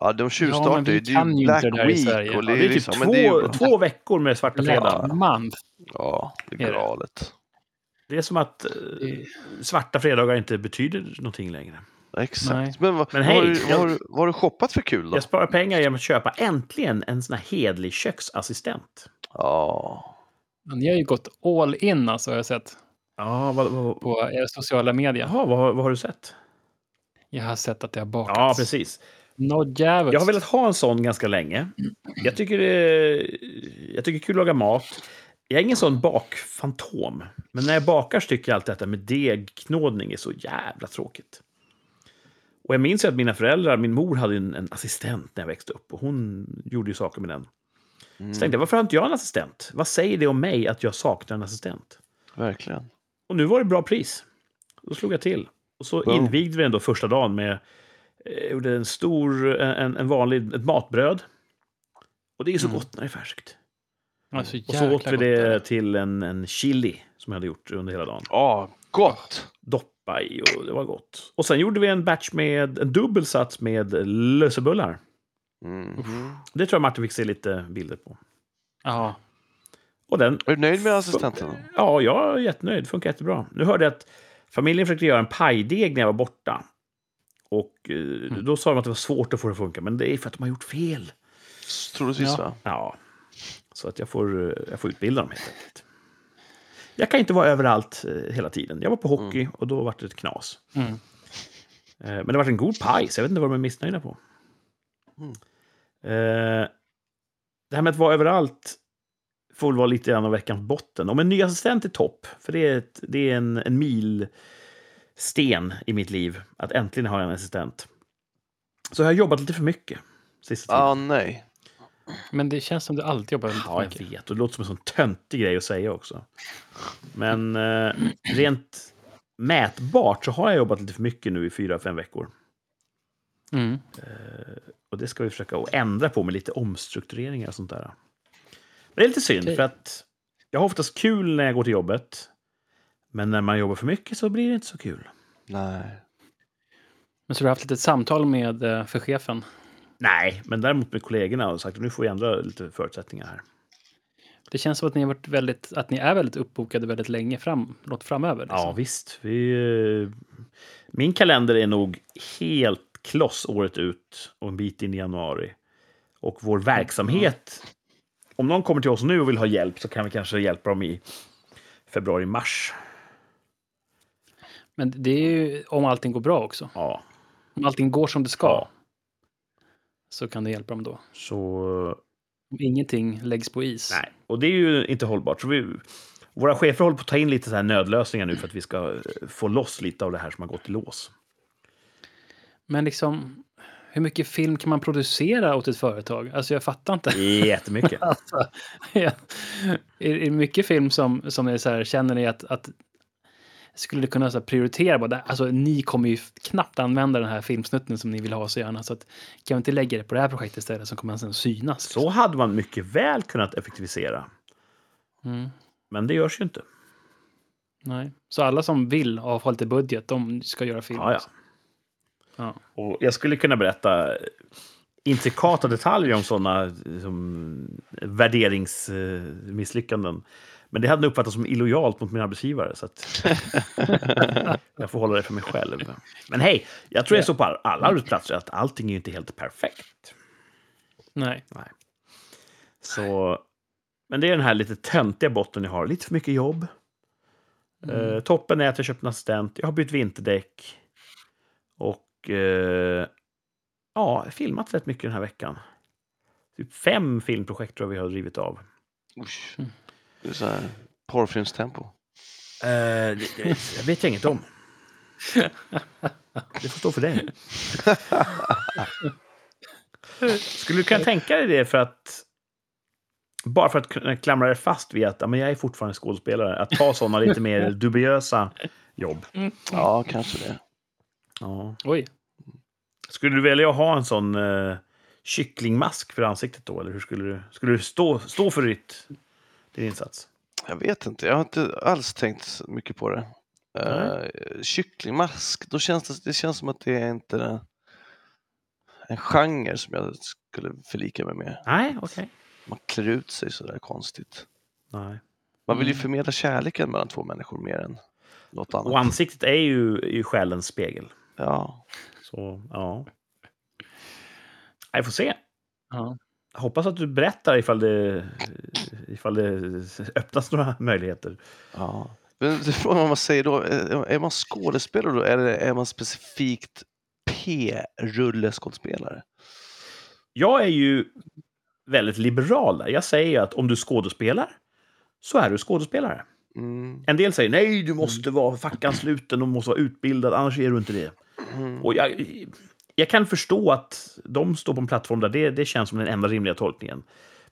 Ja, de Ja, tjuvstartar ju. Det är ju ju Black det Week. Sverige. Och Ja, det är typ liksom- två, men det är ju- två veckor med svarta. Black month. Ja, det är Är det? galet. Det är som att eh, Det- svarta fredagar inte betyder någonting längre. Exakt. Nej. Men, vad, Men hej, vad, har du, vad har du shoppat för kul då? Jag sparar pengar genom att köpa äntligen en sån här hedlig köksassistent. Ja, Ni har ju gått all in alltså, har jag sett Ja, vad, vad, på era sociala medier. jaha, vad, har- vad har du sett? Jag har sett att det har bakats. Ja, precis. Något. Jag har velat ha en sån ganska länge. Jag tycker det är, jag tycker det är kul att laga mat. Jag är ingen sån bakfantom. Men när jag bakar så tycker jag alltid att det här med degknådning är så jävla tråkigt. Och jag minns ju att mina föräldrar, min mor hade en, en assistent när jag växte upp. Och hon gjorde ju saker med den. mm, Så tänkte jag, varför har inte jag en assistent? Vad säger det om mig att jag saknar en assistent? verkligen. Och nu var det bra pris. Då slog jag till. Och så Boom. invigde vi den då första dagen med eh, gjorde en stor, en, en vanlig, ett matbröd. Och det är så Mm. gott när det är färskt. Ja, så Och så åt vi det till en, en chili som jag hade gjort under hela dagen. Ja, gott! Doppa i och det var gott. Och sen gjorde vi en batch med en dubbel sats med lösebullar. Mhm. Det tror jag Martin fick se lite bilder på. Ja. Och den Är du nöjd med assistenten? Ja, jag är jättenöjd. Det funkar jättebra. Nu hörde jag att familjen försökte göra en pajdeg när jag var borta. Och eh, då sa de att det var svårt att få det att funka, men det är för att de har gjort fel. Troligtvis Ja. va? Ja, så att jag får, eh, jag får utbilda dem helt enkelt. Jag kan inte vara överallt eh, hela tiden. Jag var på hockey och då var det ett knas. Mm. Eh, men det var en god paj, så jag vet inte vad de är missnöjda på. Mm. Eh, det här med att vara överallt får väl vara lite grann av veckans botten. Om en ny assistent är topp, för det är, ett, det är en, en milsten i mitt liv, att äntligen ha en assistent. Så jag har jobbat lite för mycket sista tiden. Ja, nej. Men det känns som du alltid jobbar lite Ja, för jag mycket. vet. Och det låter som en sån töntig grej att säga också. Men eh, rent mätbart så har jag jobbat lite för mycket nu i fyra, fem veckor. Mm. Och det ska vi försöka att ändra på med lite omstruktureringar och sånt där. Men det är lite synd, Okej. för att jag har oftast kul när jag går till jobbet. Men när man jobbar för mycket så blir det inte så kul. Nej. Men så du har haft lite samtal med eh, för chefen? Nej, men däremot med kollegorna och sagt att nu får vi ändra lite förutsättningar här. Det känns som att ni, har varit väldigt, att ni är väldigt uppbokade väldigt länge fram, låt framöver. Liksom. Ja, visst. Vi, eh, min kalender är nog helt kloss året ut och en bit in i januari. Och vår verksamhet, om någon kommer till oss nu och vill ha hjälp så kan vi kanske hjälpa dem i februari-mars. Men det är ju om allting går bra också. Ja, Om allting går som det ska Ja. Så kan du hjälpa dem då. så ingenting läggs på is. nej. Och det är ju inte hållbart. Så vi, Våra chefer håller på att ta in lite så här nödlösningar nu för att vi ska eh, få loss lite av det här som har gått i lås. Men liksom, hur mycket film kan man producera åt ett företag? Alltså jag fattar inte. Jättemycket. Alltså, ja. är det mycket film som, som är så här, känner ni att, att skulle kunna så här, prioritera? Bara, alltså, ni kommer ju knappt använda den här filmsnutten som ni vill ha så gärna. Så att, kan vi inte lägga det på det här projektet istället som kommer sen synas? Så hade man mycket väl kunnat effektivisera. Mm. Men det görs ju inte. Nej. Så alla som vill och ha lite budget, de ska göra film? Ja, ja. ja. Och jag skulle kunna berätta intrikata detaljer om sådana som värderingsmisslyckanden. Men det hade nog uppfattats som illojalt mot min arbetsgivare. Så att jag får hålla det för mig själv. Men hej, jag tror det är så på alla arbetsplatser att allting är ju inte helt perfekt. Nej. Nej. Så, men det är den här lite töntiga botten jag har. Lite för mycket jobb. Eh, toppen är att jag köpt en assistent. Jag har bytt vinterdäck. Och eh, ja, filmat rätt mycket den här veckan. Typ fem filmprojekt tror jag vi har drivit av. Usch. Det är så här porrfilmstempo. Eh, det, det, jag vet jag inget om. Det får stå för dig. Skulle du kunna tänka dig det för att... Bara för att kunna klamra dig fast vid att ja, men jag är fortfarande skådespelare. Att ta sådana lite mer dubiösa jobb. Ja, kanske det. Ja. Oj. Skulle du välja att ha en sån eh, kycklingmask för ansiktet då? Eller hur skulle du, skulle du stå, stå för ditt, din insats? Jag vet inte, jag har inte alls tänkt mycket på det. Uh, kycklingmask, då känns det, det känns som att det är inte en, en genre som jag skulle förlika mig med. Nej, okej. Man klär ut sig sådär konstigt. Nej. Man vill ju Mm. förmedla kärleken mellan två människor mer än något annat. Och ansiktet är ju, är ju själens spegel. Ja, Så, ja. Jag får se. Ja. Jag hoppas att du berättar ifall det, ifall det öppnas några möjligheter. ja. Men frågan vad man säger då. Är man skådespelare då eller är man specifikt P-rulleskådespelare? Jag är ju väldigt liberal där. Jag säger att om du skådespelar så är du skådespelare. Mm. En del säger nej, du måste vara fackansluten och måste vara utbildad, annars är du inte det. Mm. Och jag, jag kan förstå att de står på en plattform där det, det känns som den enda rimliga tolkningen.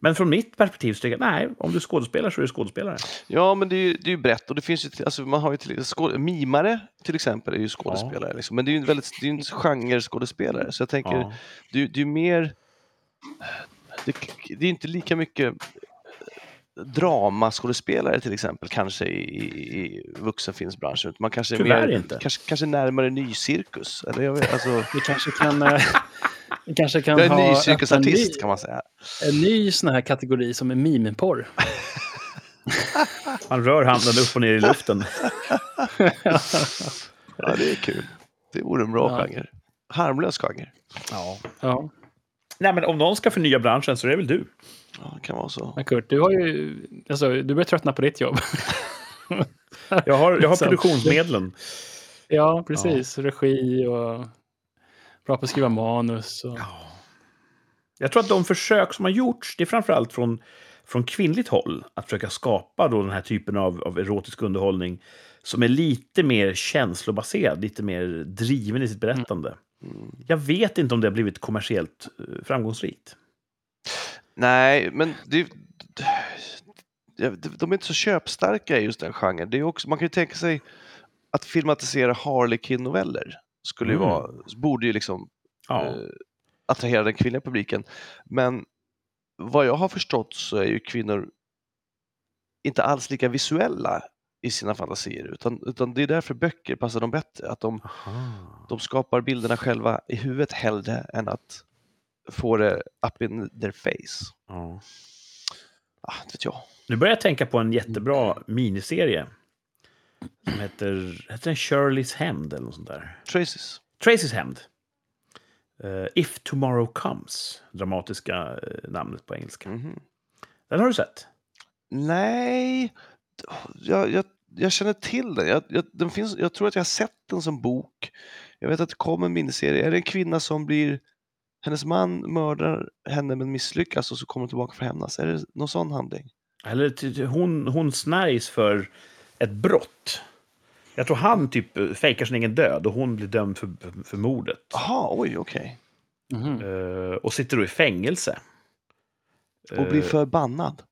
Men från mitt perspektiv så tycker jag nej, om du skådespelar så är du skådespelare. Ja, men det är ju, det är ju brett och det finns ju, alltså man har ju till, skåd, mimare till exempel är ju skådespelare, liksom. men det är ju en väldigt, det är en genre-skådespelare. Så jag tänker, Ja. det, är- det är ju mer, det, det är inte lika mycket dramaskådespelare till exempel kanske i, i, vuxenfilmsbranschen. Man kanske är mer, inte. Kanske, kanske närmare nycirkus. Eller jag vet, alltså, Vi kanske kan, eh, vi kanske kan jag är en ny cirkusartist ny, kan man säga. en ny sån här kategori som är mimiporr. Han rör handen upp och ner i luften. Ja, det är kul. Det vore en bra Ja. genre. Harmlös genre. Ja. Ja, Nej, men om någon ska förnya branschen så är det väl du. Ja, det kan vara så. men Kurt, du har ju, alltså, du börjar tröttna på ditt jobb. Jag har, jag har produktionsmedlen. Ja, precis. Regi och bra på att skriva manus. Och... Jag tror att de försök som har gjorts, det är framförallt från, från kvinnligt håll, att försöka skapa då den här typen av, av erotisk underhållning som är lite mer känslobaserad, lite mer driven i sitt berättande. Mm. Jag vet inte om det har blivit kommersiellt eh, framgångsrikt. Nej, men det, ja, de de är inte så köpstarka i just den genren. Det är också, man kan ju tänka sig att filmatisera Harlequin-noveller skulle ju Mm. vara, borde ju liksom Ja. eh, attrahera den kvinnliga publiken. Men vad jag har förstått så är ju kvinnor inte alls lika visuella i sina fantasier utan, utan det är därför böcker passar dem bättre. Att de, de skapar bilderna själva i huvudet hellre än att få det up in their face. Ja. Ah, inte vet jag. Nu börjar jag tänka på en jättebra miniserie. Som heter, heter den Shirleys hämnd eller något sånt där. Traces. Tracys hämnd. Eh, If Tomorrow Comes, dramatiska eh, namnet på engelska. Mhm. Den har du sett? Nej, jag, jag, jag känner till den. Jag, jag, den finns, jag tror att jag har sett den som bok. Jag vet att det kommer en miniserie. Är det en kvinna som blir... Hennes man mördar henne men misslyckas och så kommer hon tillbaka för att hämnas? Är det någon sån handling? Eller hon, hon snärjs för ett brott. Jag tror han typ fejkar sin egen död och hon blir dömd för, för, mordet. Jaha, oj, okej. Mhm. Eh, och sitter då i fängelse. Och blir Eh, förbannad.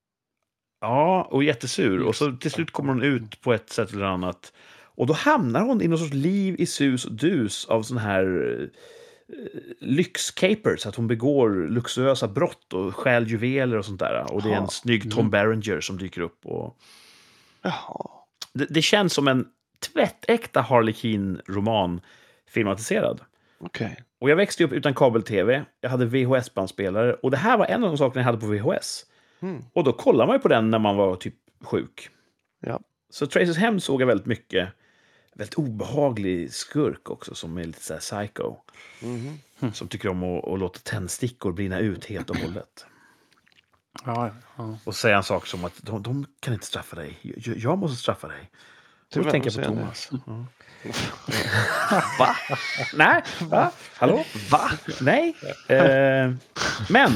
Ja, och jättesur. Och så till slut kommer hon ut på ett sätt eller annat. Och då hamnar hon i någon sorts liv i sus och dus av sån här eh, lyxcapers. Att hon begår luxuösa brott och stjäl juveler och sånt där. Och det är en snygg Tom Berenger som dyker upp. Och Jaha. Det, det känns som en tvättäkta Harlequin-roman filmatiserad. Okej. Och jag växte upp utan kabel-tv. Jag hade VHS-bandspelare. Och det här var en av de sakerna jag hade på VHS. Mm. Och då kollade man ju på den när man var typ sjuk. Ja. Så Tracers Hem såg jag väldigt mycket. Väldigt obehaglig skurk också, som är lite så här psycho. Mhm. Som tycker om att, att låta tändstickor brinna ut helt och hållet. Ja, ja. Och säga en sak som att de, de kan inte straffa dig. Jag, jag måste straffa dig. Då tänker jag på? Thomas. Va? Nej, va? Hallå? Va? Nej. Eh, men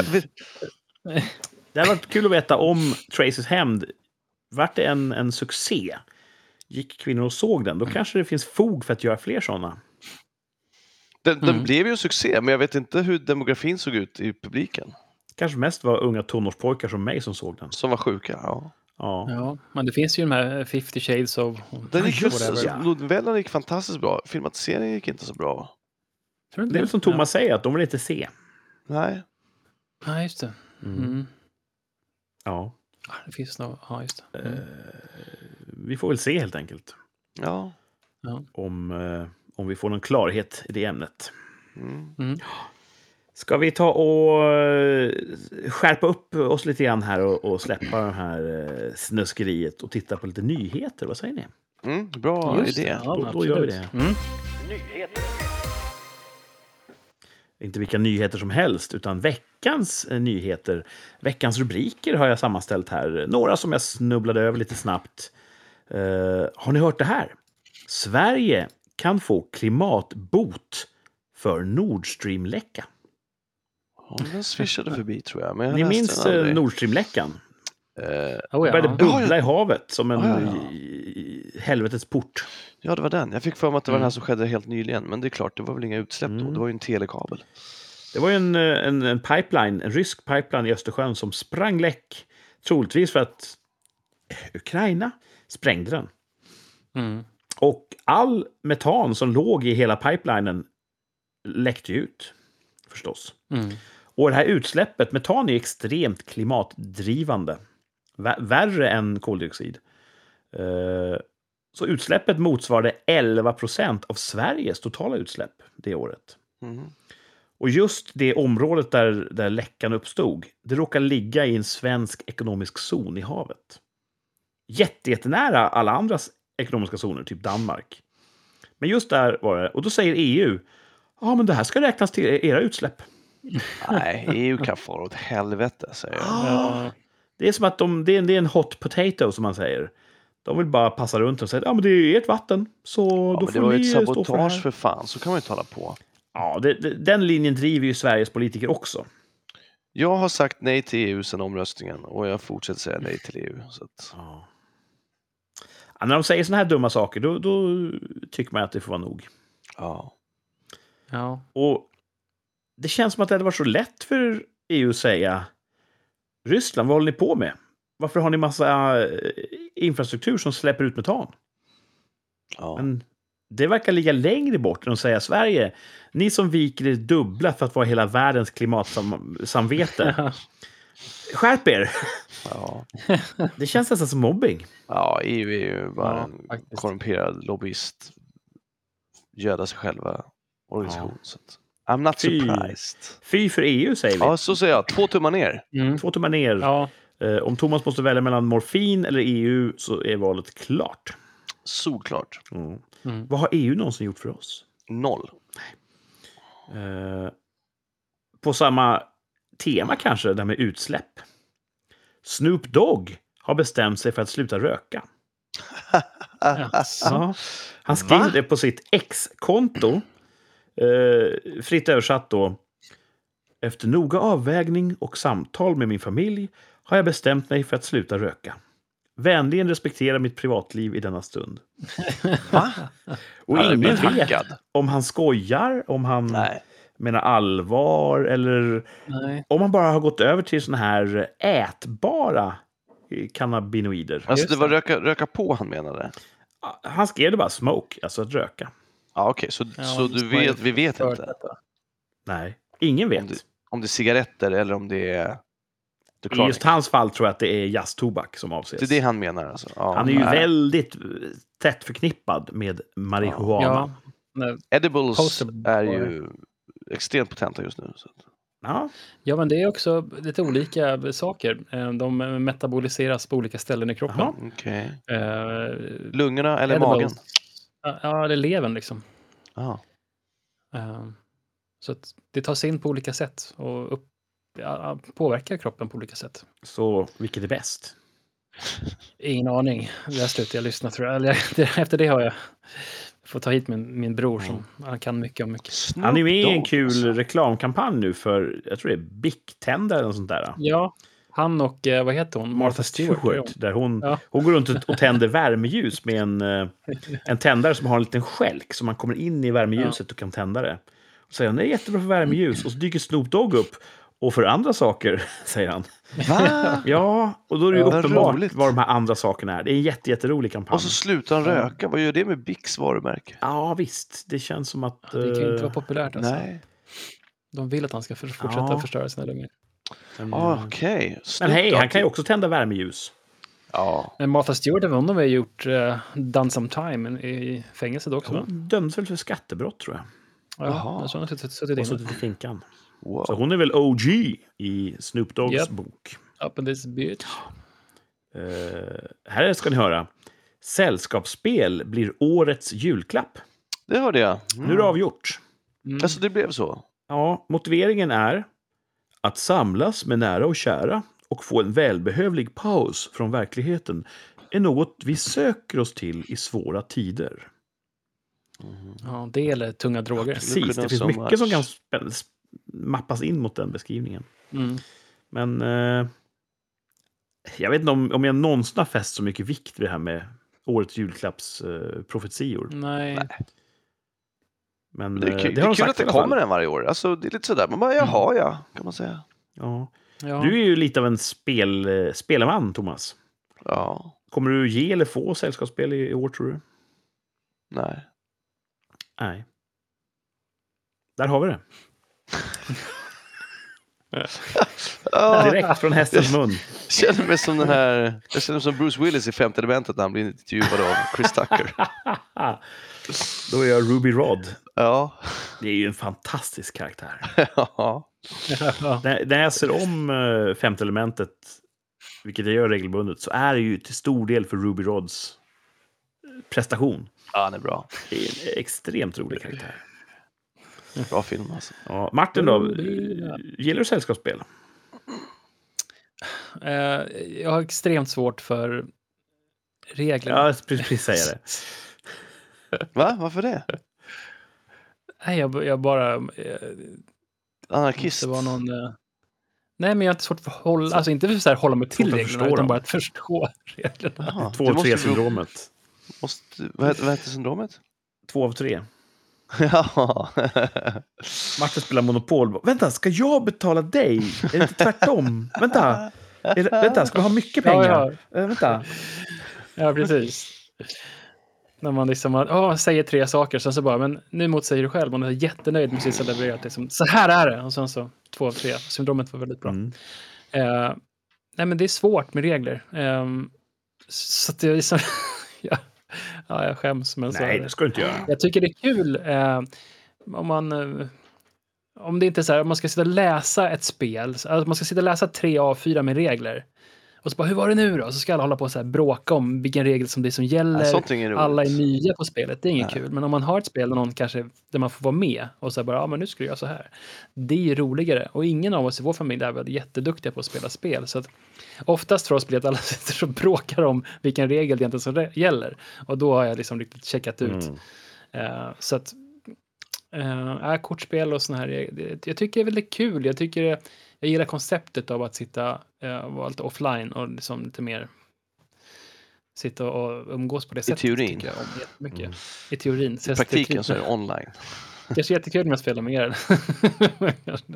det hade varit kul att veta om Tracers hämnd. Vart det en, en succé? Gick kvinnor och såg den? Då kanske det finns fog för att göra fler sådana. Den, den Mm. blev ju en succé, men jag vet inte hur demografin såg ut i publiken. Kanske mest var unga tonårspojkar som mig som såg den. Som var sjuka. Ja. Ja. ja, men det finns ju de här 50 shades of... Den gick, just ja. novellen gick fantastiskt bra. Filmatiseringen gick inte så bra. Tror du Det är väl som Thomas säger, att de vill inte se. Nej. Ja, ja just det. Mm. Ja. Ja, det finns nog... Ja, just det. Mm. Vi får väl se helt enkelt. Ja. Om, eh, om vi får någon klarhet i det ämnet. Mm. Ska vi ta och eh, skärpa upp oss lite grann här och, och släppa det här eh, snuskeriet och titta på lite nyheter? Vad säger ni? Mm. Bra Just det, idé. ja, Då- då gör vi det. Mm. Inte vilka nyheter som helst, utan veckans eh, nyheter. Veckans rubriker har jag sammanställt här. Några som jag snubblade över lite snabbt. Eh, har ni hört det här? Sverige kan få klimatbot för Nord Stream-läcka. Ja, den swishade förbi tror jag. Men jag Ni minns eh, aldrig. Nord Stream-läckan? Eh, Det Oh, ja. började ja. bubbla Ja, i havet som en Ja, ja, ja. helvetets port. ja, det var den. Jag fick för mig att det var den här Mm. som skedde helt nyligen. Men det är klart, det var väl inga utsläpp då. Mm. Det var ju en telekabel. Det var ju en, eh, en, en pipeline, en rysk pipeline i Östersjön som sprang läck. Troligtvis för att Ukraina sprängde den. Mm. Och all metan som låg i hela pipelinen läckte ju ut. Förstås. Mm. Och det här utsläppet, metan är extremt klimatdrivande. Vä- Värre än koldioxid. Eh, Så utsläppet motsvarade 11 procent av Sveriges totala utsläpp det året. Mm. Och just det området där, där läckan uppstod, det råkar ligga i en svensk ekonomisk zon i havet. Jätte, jättenära alla andra ekonomiska zoner, typ Danmark. Men just där var det, och då säger EU, ja men det här ska räknas till era utsläpp. Nej, EU kan fara åt helvete säger jag. Ja. Det är som att de, det, är, det är en hot potato som man säger. De vill bara passa runt och säga, ja men det är ert vatten, så Ja, då men det får var ju ett för det sabotage här. för fan, så kan man ju inte hålla på. Ja, det, det, den linjen driver ju Sveriges politiker också. Jag har sagt nej till EU sedan omröstningen och jag fortsätter säga nej till EU. Så att, Ja. Ja, när de säger såna här dumma saker, då, då tycker man att det får vara nog. ja. ja. Och det känns som att det hade varit så lätt för EU att säga Ryssland, vad håller ni på med? Varför har ni massa eh, infrastruktur som släpper ut metan? ja. Men det verkar ligga längre bort än att säga Sverige, ni som viker er dubbla för att vara hela världens klimatsamvete. Skärp er! ja. Det känns nästan som mobbing. ja, EU är ju bara Ja, en faktiskt. korrumperad lobbyist, göda sig själva organisation. Ja. I'm not Fy. surprised. Fy för EU, säger vi. Ja, så säger jag. Två tummar ner. Mm. Två tummar ner. Ja. Eh, om Thomas måste välja mellan morfin eller EU så är valet klart. Solklart. Mm. Mm. Vad har EU någonsin gjort för oss? Noll. Eh, på samma tema kanske, det här med utsläpp. Snoop Dogg har bestämt sig för att sluta röka. Ja. Han skriver Va? det på sitt X-konto. Eh, fritt översatt då. Efter noga avvägning och samtal med min familj har jag bestämt mig för att sluta röka. Vänligen respektera mitt privatliv i denna stund. Va? Och blir ingen vet hackad. om han skojar, om han Nej. menar allvar eller Nej. om han bara har gått över till såna här ätbara cannabinoider. Alltså det var röka, röka på han menade? Han skrev det bara smoke, alltså att röka. Ja okej, så, Ja, så du vet, vi vet inte detta. Nej, ingen om vet. det, om det är cigaretter eller om det är I just hans fall tror jag att det är jazztobak som avses. Det är det han menar alltså? Ja, Han är ju nej. väldigt eh, tätt förknippad med marijuana. Ja. Edibles Poster- är ju extremt potenta just nu. Så. Ja, ja, men det är också lite olika saker. Eh, De metaboliseras på olika ställen i kroppen. Okej. Eh, Lungorna eller edibles. magen? Ja, är levern liksom. Ja. Eh, Så att det tas in på olika sätt och upp, ja, påverkar kroppen på olika sätt. så vilket är bäst? Ingen aning. Där slutar jag lyssna tror jag. Eller, Efter det har jag får ta hit min, min bror som han kan mycket om mycket. Han är med i en kul alltså. reklamkampanj nu för, jag tror det är Bic-tändare eller något sånt där. Ja, han och eh, vad heter hon? Martha Stewart, hon. där hon, Ja. hon går runt och- tänder värmeljus med en, eh, en tändare som har en liten skälk så man kommer in i värmeljuset och kan tända det. Och säger hon, det är jättebra för värmeljus. Och så dyker Snoop Dogg upp. Och för andra saker, säger han. Va? Ja, och då är det ju Ja, vad uppenbart roligt. vad de här andra sakerna är. Det är en jätte, jätterolig kampanj. Och så slutar han röka. Vad gör det med Bics varumärke? Ja, visst. Det känns som att... Det kan ju inte vara eh, populärt alltså. Nej. De vill att han ska fortsätta Ja. förstöra sina lungor. En- Ah, Okej. Men Snoop hej, han kan ju också tända värmeljus. Ja. Men Martha Stewart, även om de har gjort uh, Done Some Time i fängelset också. Hon dömdes väl för skattebrott, tror jag. Ja, Jaha. tror hon har suttit, suttit Och inne. suttit i finkan. Så Wow. hon är väl OG i Snoop Doggs Japp. bok. Up in this bitch. Eh, här ska ni höra. Sällskapsspel blir årets julklapp. Det hörde jag. Mm. Nu är det avgjort. Mm. Alltså det blev så? Ja, motiveringen är att samlas med nära och kära och få en välbehövlig paus från verkligheten är något vi söker oss till i svåra tider. Ja, det eller tunga droger. Precis, det finns mycket som kan mappas in mot den beskrivningen. Mm. Men eh, jag vet inte om, om jag någonsin har fäst så mycket vikt vid det här med årets julklappsprofetior. Eh, profetior. Nej. Men Det är, eh, kul, har det är kul sagt att det kommer en varje år. Alltså, det är lite sådär. Man bara, jaha ja, kan man säga. Ja. Ja. Du är ju lite av en spel, eh, spelman, Thomas. Ja, Kommer du ge eller få sällskapsspel i i år, tror du? nej. Nej. Där har vi det. Direkt från hästens mun. jag känner mig som den här, jag känner mig som Bruce Willis i Femte elementet när han blir intervjuad av Chris Tucker. Då är jag Ruby Rod. Ja, Det är ju en fantastisk karaktär. ja. När, jag ser om uh, femte elementet, vilket jag gör regelbundet, så är det ju till stor del för Ruby Rods eh, prestation. ja han är bra. Det är en extremt rolig karaktär. Bra film alltså. Ja, Martin då? Gillar du sällskapsspel? Eh, jag har extremt svårt för regler. Ja, precis säga det. Va? Varför det? Nej, jag, jag bara... Eh, Anarkist? det var någon... Eh, nej, men jag har inte svårt för att hålla... Alltså inte för så här, hålla mig till reglerna, utan dem. bara att förstå reglerna. Två av måste tre ju bero- syndromet. Måste, vad, heter, vad heter syndromet? Två av tre. Ja. Martin spelar Monopol. Vänta, ska jag betala dig? Är det inte tvärtom? vänta, är det, vänta, ska vi ha mycket Ja, pengar? Eh, vänta. Ja, precis. När man liksom oh, säger tre saker, sen så bara, men nu motsäger du själv. Man är jättenöjd med sista levererat. Liksom, så här är det! Och sen så två av tre. Syndromet var väldigt bra. Mm. Eh, nej, men det är svårt med regler. Ehm, så att det är liksom... ja, ja, jag skäms, men så Nej, det. det ska du inte göra. Jag tycker det är kul eh, om man... Eh, om det inte är så här, om man ska sitta och läsa ett spel, alltså man ska sitta och läsa tre A4 med regler. Och så bara, hur var det nu då? Så ska alla hålla på och så här bråka om vilken regel som det är som gäller. Nej, sånt är alla är nya på spelet, det är inget Nej. kul. Men om man har ett spel där, någon kanske, där man får vara med och så bara, ja men nu ska du göra så här. Det är ju roligare. Och ingen av oss i vår familj är väl jätteduktiga på att spela spel. Så att oftast för oss blir det att alla sitter och bråkar om vilken regel det egentligen som gäller. Och då har jag liksom riktigt checkat ut. Mm. Eh, så att, uh, kortspel och såna här, jag tycker det är väldigt kul. Jag tycker det, jag gillar konceptet av att sitta eh, vara lite offline och liksom lite mer sitta och umgås på det sättet. teorin. tycker jag om jättemycket. Mm. I teorin. I praktiken så är det online. Kanske jättekul med att spela med er.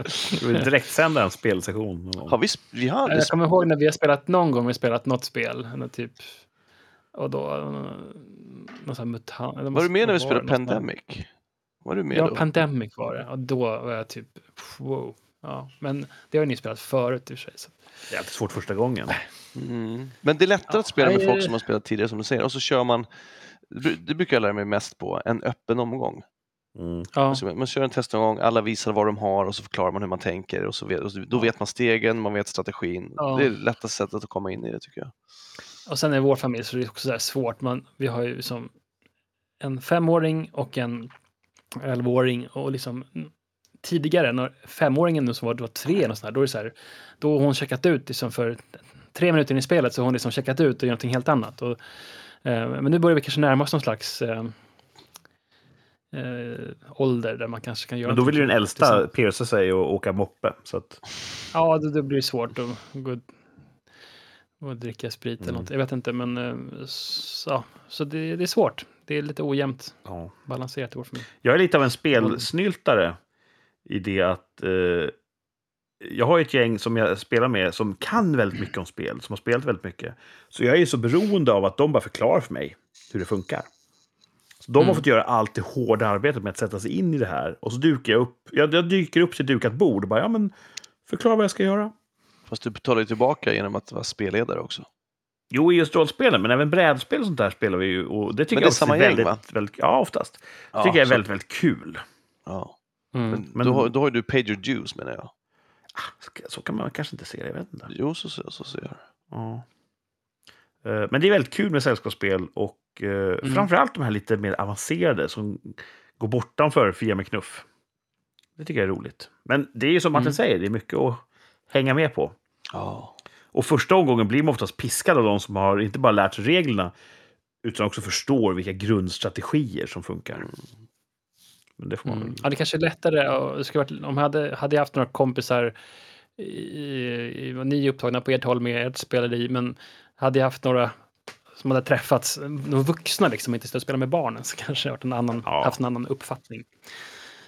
Ska vi direkt en spelsession? Har vi, vi har jag kommer ihåg när vi har spelat någon gång, vi har spelat något spel. Typ, och då... Någon sån mutant, Var du med när vi spelade Pandemic? Var du med Ja, då? Pandemic var det. Och då var jag typ, wow. Ja, men det har ni spelat förut i och för sig. Så. Det är alltid svårt första gången. Mm. Men det är lättare att Ja, spela med nej, folk som har spelat tidigare som du säger. Och så kör man, det bru- det brukar jag lära mig mest på, en öppen omgång. Mm. Ja, Alltså, man kör en testomgång, alla visar vad de har och så förklarar man hur man tänker. Och så vet, och då vet man stegen, man vet strategin. Ja. Det är det lättaste sättet att komma in i det tycker jag. och sen i vår familj så är det också så här svårt. Man, vi har ju som en femåring och en elvaåring och liksom tidigare när femåringen nu som var, det var tre eller sånt där, då är det så här, då har hon checkat ut liksom för tre minuter in i spelet så har hon liksom checkat ut och gör någonting helt annat. Och, eh, men nu börjar vi kanske närma oss någon slags eh, eh, ålder där man kanske kan göra Men då vill ju den äldsta pierca sig och åka moppe. Så att, Ja, det, det blir svårt att gå och dricka sprit eller Mm. något. Jag vet inte, men eh, så, så det, det är svårt. Det är lite ojämnt ja. balanserat i vår familj. Jag är lite av en spelsnyltare i det att eh, jag har ett gäng som jag spelar med som kan väldigt mycket om spel, som har spelat väldigt mycket. Så jag är så beroende av att de bara förklarar för mig hur det funkar. Så de har Mm. fått göra allt det hårda arbetet med att sätta sig in i det här. Och så dukar jag upp, jag, jag dyker upp till dukat bord och bara, ja men förklara vad jag ska göra. Fast du betalar ju tillbaka genom att vara spelledare också. Jo, i just rollspelen, men även brädspel och sånt där spelar vi ju. Och det tycker Men det är jag samma är gäng, väldigt, va? väldigt, ja, oftast. Ja, tycker jag är så- väldigt, väldigt kul. Ja. Mm. Men, Men- Då, har, då har du paid your dues menar jag. Ska- Så kan man kanske inte se det, jag vet inte. Jo, så, så, så ser jag det. Ja. Eh, Men det är väldigt kul med sällskapsspel och eh, framförallt de här lite mer avancerade som går bortanför Fia med knuff. Det tycker jag är roligt. Men det är ju som Martin Mm. säger, det är mycket att hänga med på. Ja. Och första omgången blir man oftast piskad av de som har inte bara lärt sig reglerna utan också förstår vilka grundstrategier som funkar. Men det får man Mm. väl... Ja, det kanske är lättare. och skulle varit, om jag hade, hade jag haft några kompisar, i, i, ni är upptagna på ert håll med ert speleri, men hade jag haft några som hade träffats, några vuxna liksom, inte stått och spelat med barnen, så kanske jag varit en annan, Ja. haft en annan uppfattning.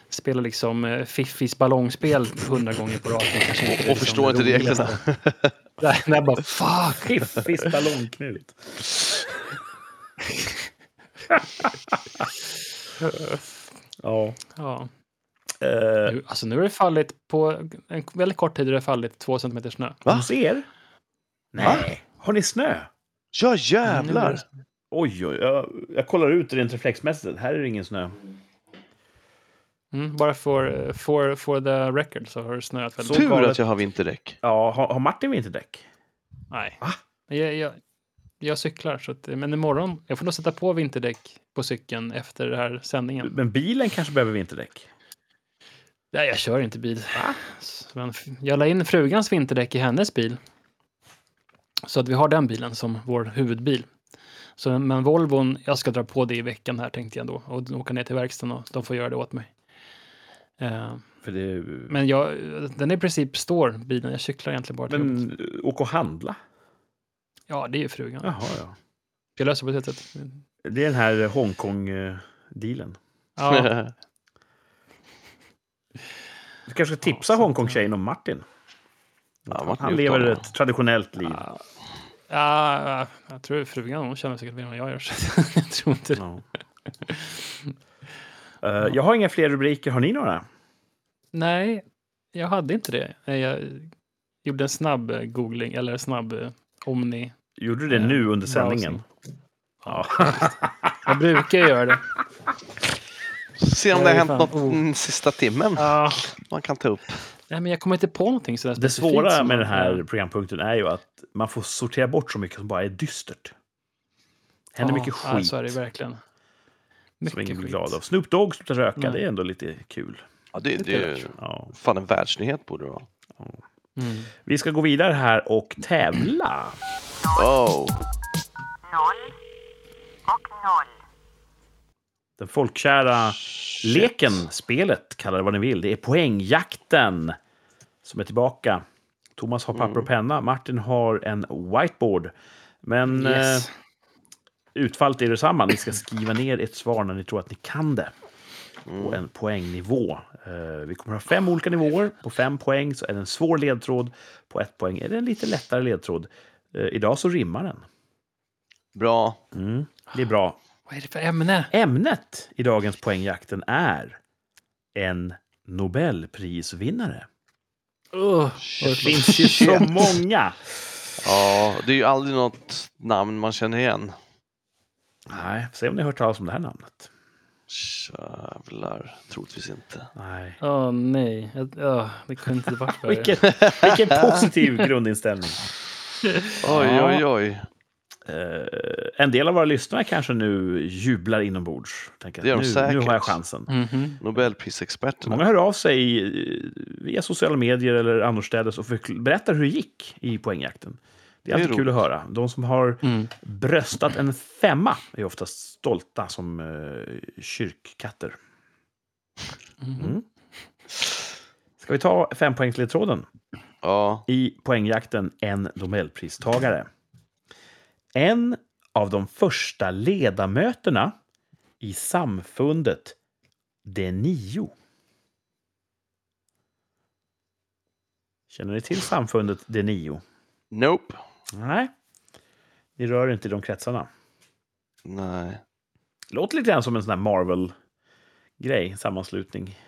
Spela liksom eh, Fiffis ballongspel hundra gånger på raken. kanske inte Och liksom förstår inte reglerna. Nej, nej, bara fuck! Fiffis ballongknut. ja. Ja. Eh, Nu, alltså nu har det fallit på en väldigt kort tid har det fallit två centimeter snö. Va? hos er? Nej. Har ni snö? Ja, Mm, jävlar! Oj, oj. Jag, jag kollar ut rent reflexmässigt. Här är det ingen snö. Mm, bara för, for, for the record så har det snöat väldigt Så Tur att jag har vinterdäck. Ja, har, har Martin vinterdäck? Nej. Va? Jag, jag, jag cyklar, så att, men imorgon, jag får nog sätta på vinterdäck på cykeln efter den här sändningen. Men bilen kanske behöver vinterdäck? Nej, jag kör inte bil. Men jag la in frugans vinterdäck i hennes bil. Så att vi har den bilen som vår huvudbil. Så, men Volvon, jag ska dra på det i veckan här tänkte jag då. Och åka ner till verkstaden och de får göra det åt mig. För det... men jag, den är i princip står, bilen. Jag cyklar egentligen bara till. Men åka och handla? Ja, det är ju frugan. Jaha, ja. Jag löser på det sättet. Det är den här Hongkong-dealen. Ja, Du kanske ska tipsa Ja, Hongkong-tjejen om Martin? Ja, Martin Han lever ett traditionellt liv. ja, ja, jag tror frugan hon känner säkert mer än jag gör. Så jag tror inte det. Ja. Eh, jag har inga fler rubriker. Har ni några? Nej, jag hade inte det. Jag gjorde en snabb eh, googling, eller snabb eh, Omni. Gjorde du det Eh, nu under sändningen? Ja. Jag brukar göra det. Se om det har hänt fan- något den sista timmen Ja. man kan ta upp. Nej, men jag kommer inte på någonting sådär Det svåra som med man- den här programpunkten är ju att man får sortera bort så mycket som bara är dystert. Det händer Ja, mycket Ja, skit så är det verkligen. som Mycket ingen blir glad av. Snoop Dogg slutar röka, Nej. det är ändå lite kul. Ja, det, det är ju Ja. fan en världsnyhet borde det vara. Mm. Vi ska gå vidare här och tävla. Oh. noll och noll. Den folkkära leken, spelet, kalla det vad ni vill. Det är poängjakten. som är tillbaka. Thomas har papper och penna, Martin har en whiteboard. Men Yes. eh, utfallet är detsamma. Ni ska skriva ner ett svar när ni tror att ni kan det. På en poängnivå. Eh, vi kommer ha fem olika nivåer. På fem poäng så är det en svår ledtråd. På ett poäng är det en lite lättare ledtråd. Eh, idag så rimmar den. Bra. Mm, det är bra. Vad är det för ämne? Ämnet i dagens poängjakten är en Nobelprisvinnare. Oh, Det finns ju så många. Ja, det är ju aldrig något namn man känner igen. Nej, se om ni har hört talas om det här namnet. Jävlar, troligtvis inte. Nej. Åh nej, Jag- ja, det kunde inte varit värre. Vilken, vilken positiv grundinställning. Oj, oj, oj. Eh, en del av våra lyssnare kanske nu jublar inombords. Tänker Det gör att de nu, säkert. nu har jag chansen. Mhm. Nobelprisexperterna. Många hör av sig via sociala medier eller annorstädes och berättar hur det gick i poängjakten. Det är Det är alltid kul att höra. De som har Mm. bröstat en femma är oftast stolta som eh, kyrkkatter. Mhm. Mm. Ska vi ta fempoängsledtråden? Ja, I poängjakten en Nobelpristagare. En av de första ledamöterna i samfundet De Nio. Känner ni till samfundet De Nio? nope. Nej, ni rör inte i de kretsarna. Nej. Låter lite grann som en sån här Marvel-grej, sammanslutning.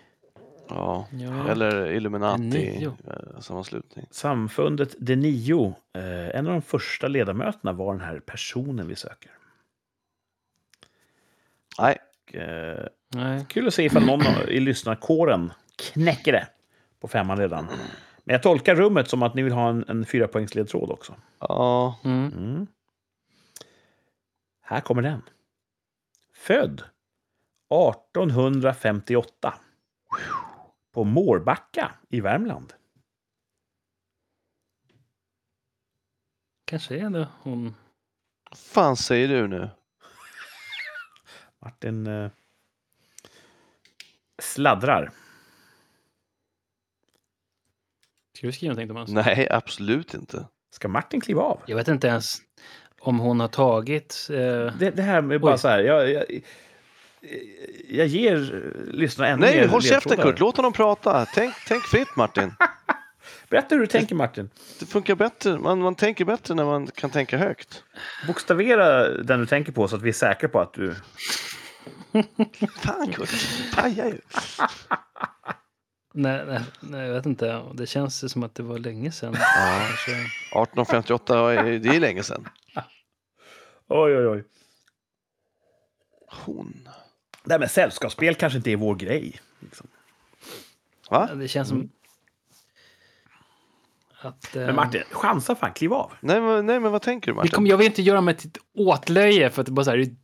Ja. Ja. Eller Illuminati Nio. eh, sammanslutning. Samfundet De Nio, eh, en av de första ledamöterna var den här personen vi söker. Nej, Eh, Nej. Kul att se ifall någon i lyssnarkåren knäcker det på femman redan. Men jag tolkar rummet som att ni vill ha en, en fyrapoängsledtråd också. ja. Mm. Mm. Här kommer den. Född 1858 på Mårbacka i Värmland. Kanske är det hon. Vad fan säger du nu? Martin eh, sladdrar. Ska du skriva någonting Thomas? Nej, absolut inte. Ska Martin kliva av? Jag vet inte ens om hon har tagit... Eh, Det, det här med bara Oj. så här. Jag, jag, jag ger lyssnarna ännu Nej, mer håll käften. Kurt. Låt honom prata. Tänk, tänk fritt Martin. Berätta hur du tänker Martin. Det funkar bättre. Man, man tänker bättre när man kan tänka högt. Bokstavera den du tänker på så att vi är säkra på att du... Fan Kurt, pajar ju. Nej, nej, nej, jag vet inte. Det känns som att det var länge sedan. Ja. Kanske. 1858, är- det är länge sedan. Oj, oj, oj. Hon. Det här med sällskapsspel kanske inte är vår grej. Liksom. Va? Det känns som... Att, eh, Men Martin, chansa fan, kliv av. Nej, men, nej, men vad tänker du Martin? kommer, jag vill inte göra mig till ett åtlöje för att det bara så här... "Du är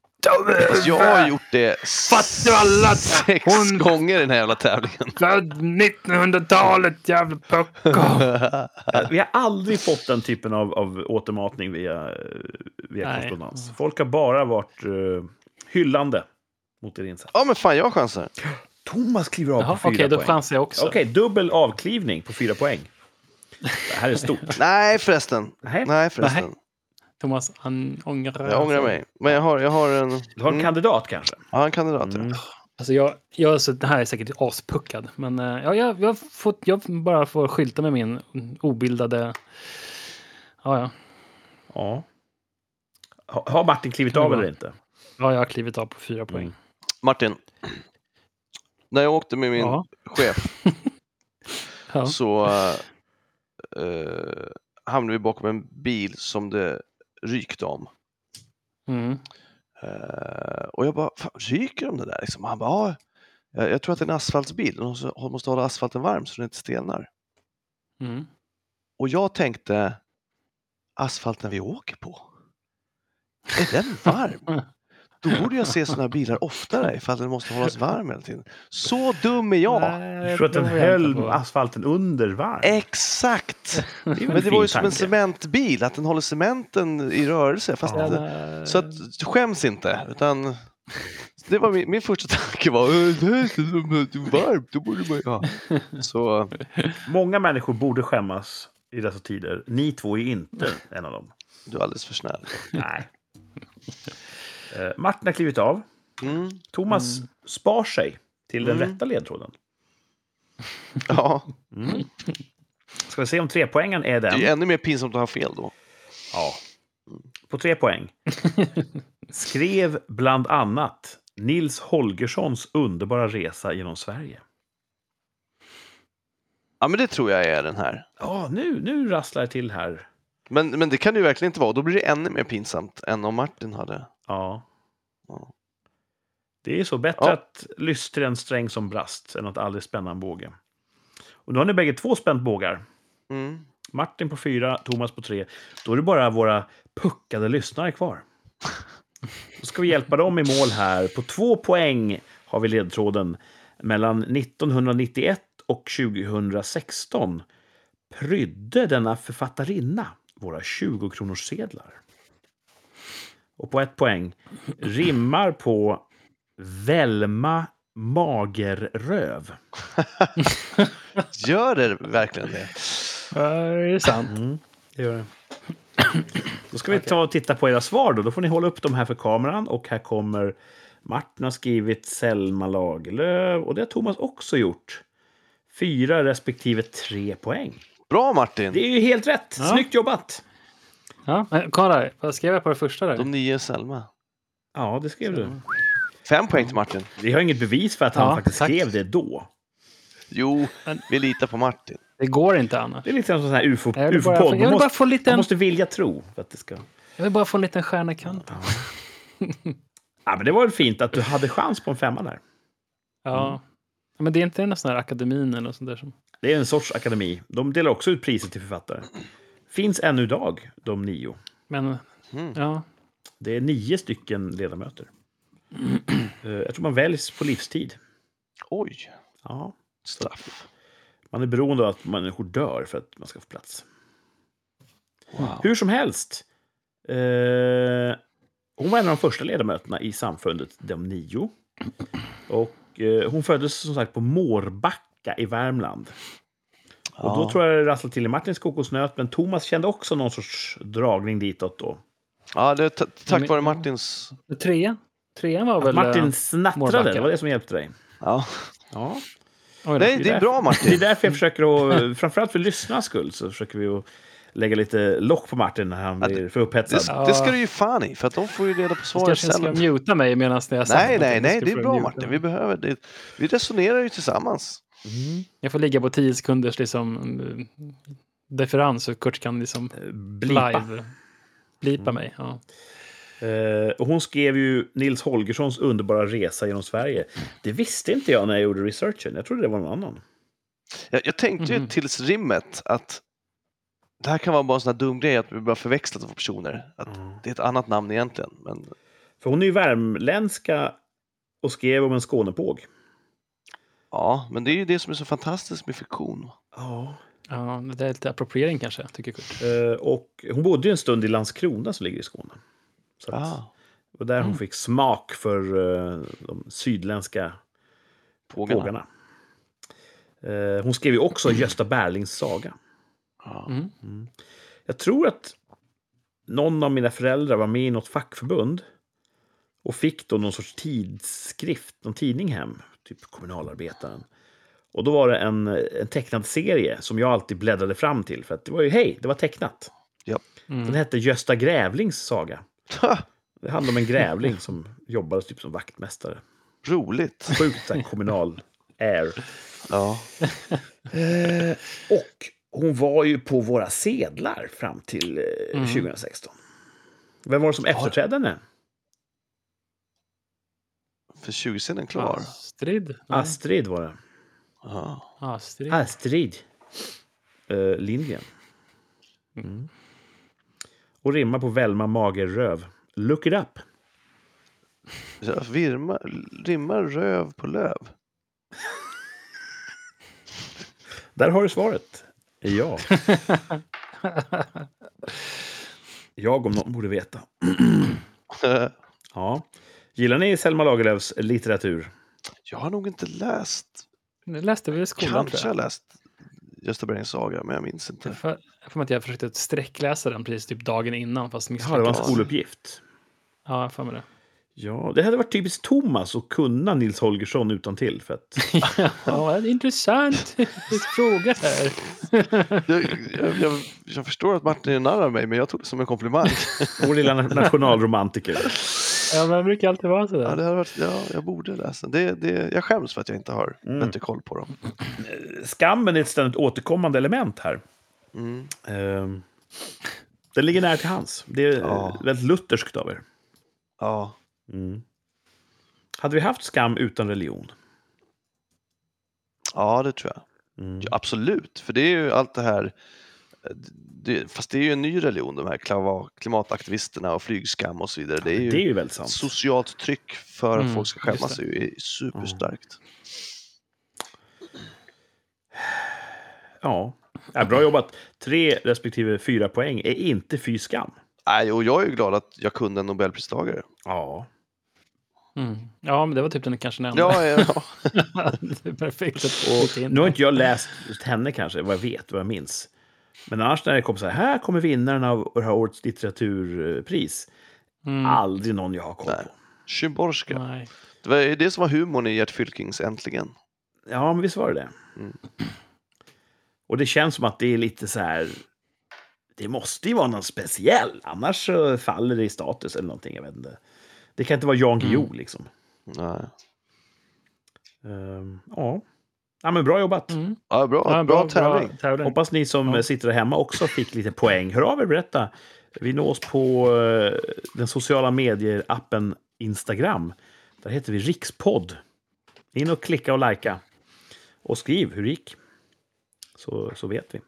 Fast jag har gjort det Fattar alla? sex Hon- gånger i den här jävla tävlingen. Född 1900-talet, jävla pucko! Vi har aldrig fått den typen av, av återmatning via, eh, via Nej. korrespondens. Folk har bara varit uh, hyllande mot er insats. Ja, men fan, jag chansar. Thomas kliver av Jaha, på Okej, fyra då poäng. chansar jag också. Okej, dubbel avklivning på fyra poäng. Det här är stort. Nej, förresten. Nej. Nej, förresten. Thomas, han ångrar Jag ångrar mig. Men jag har, jag har en... Du har en Mm, kandidat kanske? har en kandidat. ja. Mm. Alltså jag, jag, så det här är säkert aspuckad, men eh, ja, jag, jag, har fått, jag bara får skylta med min obildade... Ja, ja. Ja. Ha- Har Martin klivit av eller inte? ja, jag har klivit av på fyra poäng. Mm. Martin. När jag åkte med min Ja. chef Ja. så uh, hamnade vi bakom en bil som det rykte om. Mm. Eh, och jag bara, fan, ryker de det där? Liksom. Han bara, ja, jag, jag tror att det är en asfaltsbil. De måste hålla asfalten varm så den inte stelnar. Mm. Och jag tänkte, asfalten vi åker på, är den varm? Då borde jag se sådana bilar oftare ifall den måste hållas varm hela tiden. Så dum är jag! Nej, Jag tror att den höll asfalten under varv. Exakt! Det Men det var ju som en tanke. cementbil, att den håller cementen i rörelse. Fast Ja. det, så att, skäms inte, utan det var min, min första tanke var "Äh, det är så varmt, då borde man ja. Så Många människor borde skämmas i dessa tider. Ni två är inte en av dem. du är alldeles för snäll. Nej. Eh, Martin har klivit av. Mm. Thomas spar sig till den Mm. rätta ledtråden. Ja, Mm. Ska vi se om trepoängen är det är den? ännu mer pinsamt att ha fel då. Ja. På tre poäng. Skrev bland annat Nils Holgerssons underbara resa genom Sverige. Ja, men det tror jag är den här. Ja, nu, nu rasslar det till här. Men, men det kan det ju verkligen inte vara. Då blir det ännu mer pinsamt än om Martin hade. Ja. Ja. Det är så bättre Ja. att lystra en sträng som brast än att aldrig spänna en båge. Och nu har ni bägge två spänt bågar. Mm. Martin på fyra, Thomas på tre. Då är det bara våra puckade lyssnare kvar. Då ska vi hjälpa dem i mål här. På två poäng har vi ledtråden. Mellan 1991 och 2016 prydde denna författarinna våra 20-kronorssedlar. Och på ett poäng rimmar på Velma Magerröv. Gör det verkligen det? Det är sant. Mm, det gör det. Då ska vi ta och titta på era svar då. Då får ni hålla upp dem här för kameran. Och här kommer Martin har skrivit Selma Lagerlöf. Och det har Thomas också gjort. Fyra respektive tre poäng. Bra Martin! Det är ju helt rätt. Ja. Snyggt jobbat! Ja, men kolla, vad skrev jag på det första där? De nio Selma. Ja, det skrev du. Fem poäng till Martin. Vi har inget bevis för att han Ja, faktiskt tack. skrev det då. Jo, Men- vi litar på Martin. Det går inte annars. Det är lite som en sån här UFO, Jag vill bara, UFO-podd. jag Man, vill bara måste, få en man liten, måste vilja tro för att det ska... jag vill bara få en liten stjärna i kanten. Ja, men det var väl fint att du hade chans på en femma där. Ja. Men det är inte en sån här akademin eller något sånt där som... Det är en sorts akademi. De delar också ut priser till författare. Finns ännu idag, de nio. Men, Mm. ja. Det är nio stycken ledamöter. Eh, Jag tror man väljs på livstid. Oj, Ja, straff. man är beroende av att människor dör för att man ska få plats. Wow. Hur som helst. Eh, hon var en av de första ledamöterna i samfundet De Nio. Och eh, hon föddes som sagt på Mårbacka i Värmland. Och då Ja. tror jag det rasslade till i Martins kokosnöt, men Thomas kände också någon sorts dragning ditåt då. Ja, det är ta- tack vare Martins... Trean? Trean var Att väl... Martin eh, snattrade, det var det som hjälpte dig. Ja. Ja. oj då. Nej, det är bra Det är Martin. därför jag försöker att, framförallt för lyssnarnas skull, så försöker vi att lägga lite lock på Martin när han blir för upphetsad. Det, det ska du ju fan i, för att de får ju reda på Jag svaret kanske ska sen. muta mig medan jag säger Nej, nej, nej, Ska det är bra Martin. Vi behöver det. Vi resonerar ju tillsammans. Mm. Jag får ligga på tio sekunders liksom, eh, deferens så Kurt kan liksom Blipa. live blipa mig. Ja. Eh, och hon skrev ju Nils Holgerssons underbara resa genom Sverige. Det visste inte jag när jag gjorde researchen. Jag trodde det var någon annan. Jag, jag tänkte ju Mhm. tills rimmet att det här kan vara bara en sån här dum grej att vi bara förväxlat två personer. Att det är ett annat namn egentligen. Men För hon är ju värmländska och skrev om en Skånepåg. Ja, men det är ju det som är så fantastiskt med fiktion. Ja. ja, det är lite appropriering kanske, tycker Kurt. Eh, och hon bodde ju en stund i Landskrona som ligger i Skåne. Så att, Ah, var där hon Mm. fick smak för eh, de sydländska pågarna. pågarna. Eh, hon skrev ju också Gösta Berlings saga. Ja. Mm. Jag tror att någon av mina föräldrar var med i något fackförbund och fick då någon sorts tidskrift, någon tidning hem, typ Kommunalarbetaren. Och då var det en, en tecknad serie som jag alltid bläddrade fram till, för att det var ju, hej, det var tecknat. Den Mm. hette Gösta Grävlings saga. Det handlade om en grävling som jobbade typ som vaktmästare. Roligt. Sjukt här, kommunal air. Ja. Eh, och hon var ju på våra sedlar fram till eh, Mm. 2016. Vem var det som efterträdde henne? För 20 sedan klar. Astrid? Nej. Astrid var det. Ja. Astrid. Astrid eh, Lindgren. Mm. Och rimmar på Velma Magerröv. Look it up. Virma, rimmar röv på löv. Där har du svaret. Ja. Jag om någon borde veta. Ja. Gillar ni Selma Lagerlöfs litteratur? Jag har nog inte läst, Det läste vi i skolan kanske tror har jag. läst Gösta Berlings saga, men jag minns Jag inte. jag får mig att jag försökte sträckläsa den precis typ dagen innan fast Jaha, det var en skoluppgift. Ja, jag får mig det. Ja, det hade varit typiskt Thomas att kunna Nils Holgersson utan till för att Ja, det är intressant fråga här. Jag, jag, jag, jag förstår att Martin är narr av mig, men jag tog det som en komplimang. vår lilla nationalromantiker. Ja, men det brukar alltid vara Ja, sådär. det hade varit, ja, jag borde läsa. Det, det, jag skäms för att jag inte har Mm. bättre koll på dem. Skammen är ett ständigt återkommande element här. Mm. Ehm, Den ligger nära till hands. Det är Ja. väldigt lutherskt av er. Ja, Mm. Hade vi haft skam utan religion? ja, det tror jag. Mm. Ja, absolut, för det är ju allt det här. Det, fast det är ju en ny religion, de här klimataktivisterna och flygskam och så vidare. Det är ju, Det är ju väldigt sant. socialt tryck för att Mm, folk ska skämmas det. är ju superstarkt. Ja. ja, bra jobbat. Tre respektive fyra poäng är inte fy skam. Nej, och jag är ju glad att jag kunde en nobelpristagare. Ja. Mm. Ja, men det var typ den kanske nämnde. Ja, ja, det är perfekt att Och nu har inte jag läst just henne kanske, vad jag vet, vad jag minns. Men annars när det kommer så här, här kommer vinnaren av det här årets litteraturpris. Mm. Aldrig någon jag har koll på. Szymborska. Nej. Det var det som var humorn i Gert Fylkings Äntligen. Ja, men visst var det det. Mm. Och det känns som att det är lite så här... Det måste ju vara någon speciell, annars så faller det i status eller någonting. Jag vet inte. Det kan inte vara Jan Guillou Mm. liksom. Nej. Ehm, ja. Ja, men bra jobbat. Mm. Ja, bra, Ja, bra, tävling. Bra tävling. Hoppas ni som Ja. sitter där hemma också fick lite poäng. Hör av er, berätta. Vi nås på eh, den sociala medier-appen Instagram. Där heter vi Rikspodd. In och klicka och likea. Och skriv hur det gick. Så, så vet vi.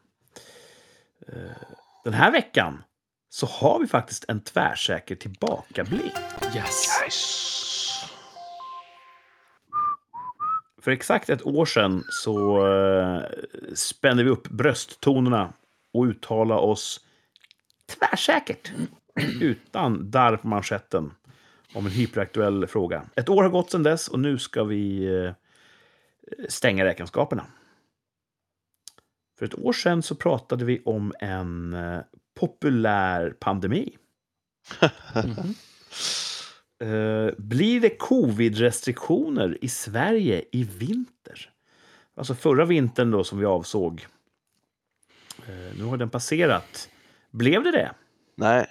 Eh, Den här veckan så har vi faktiskt en tvärsäker tillbakablick. Yes. Nice. För exakt ett år sedan så eh, spände vi upp brösttonerna och uttalade oss tvärsäkert, utan darr på manschetten, om en hyperaktuell fråga. Ett år har gått sedan dess och nu ska vi eh, stänga räkenskaperna. För ett år sedan så pratade vi om en eh, populär pandemi. Mhm. Eh, blir det covid-restriktioner i Sverige i vinter? Alltså förra vintern då som vi avsåg. Eh, nu har den passerat. Blev det det? Nej,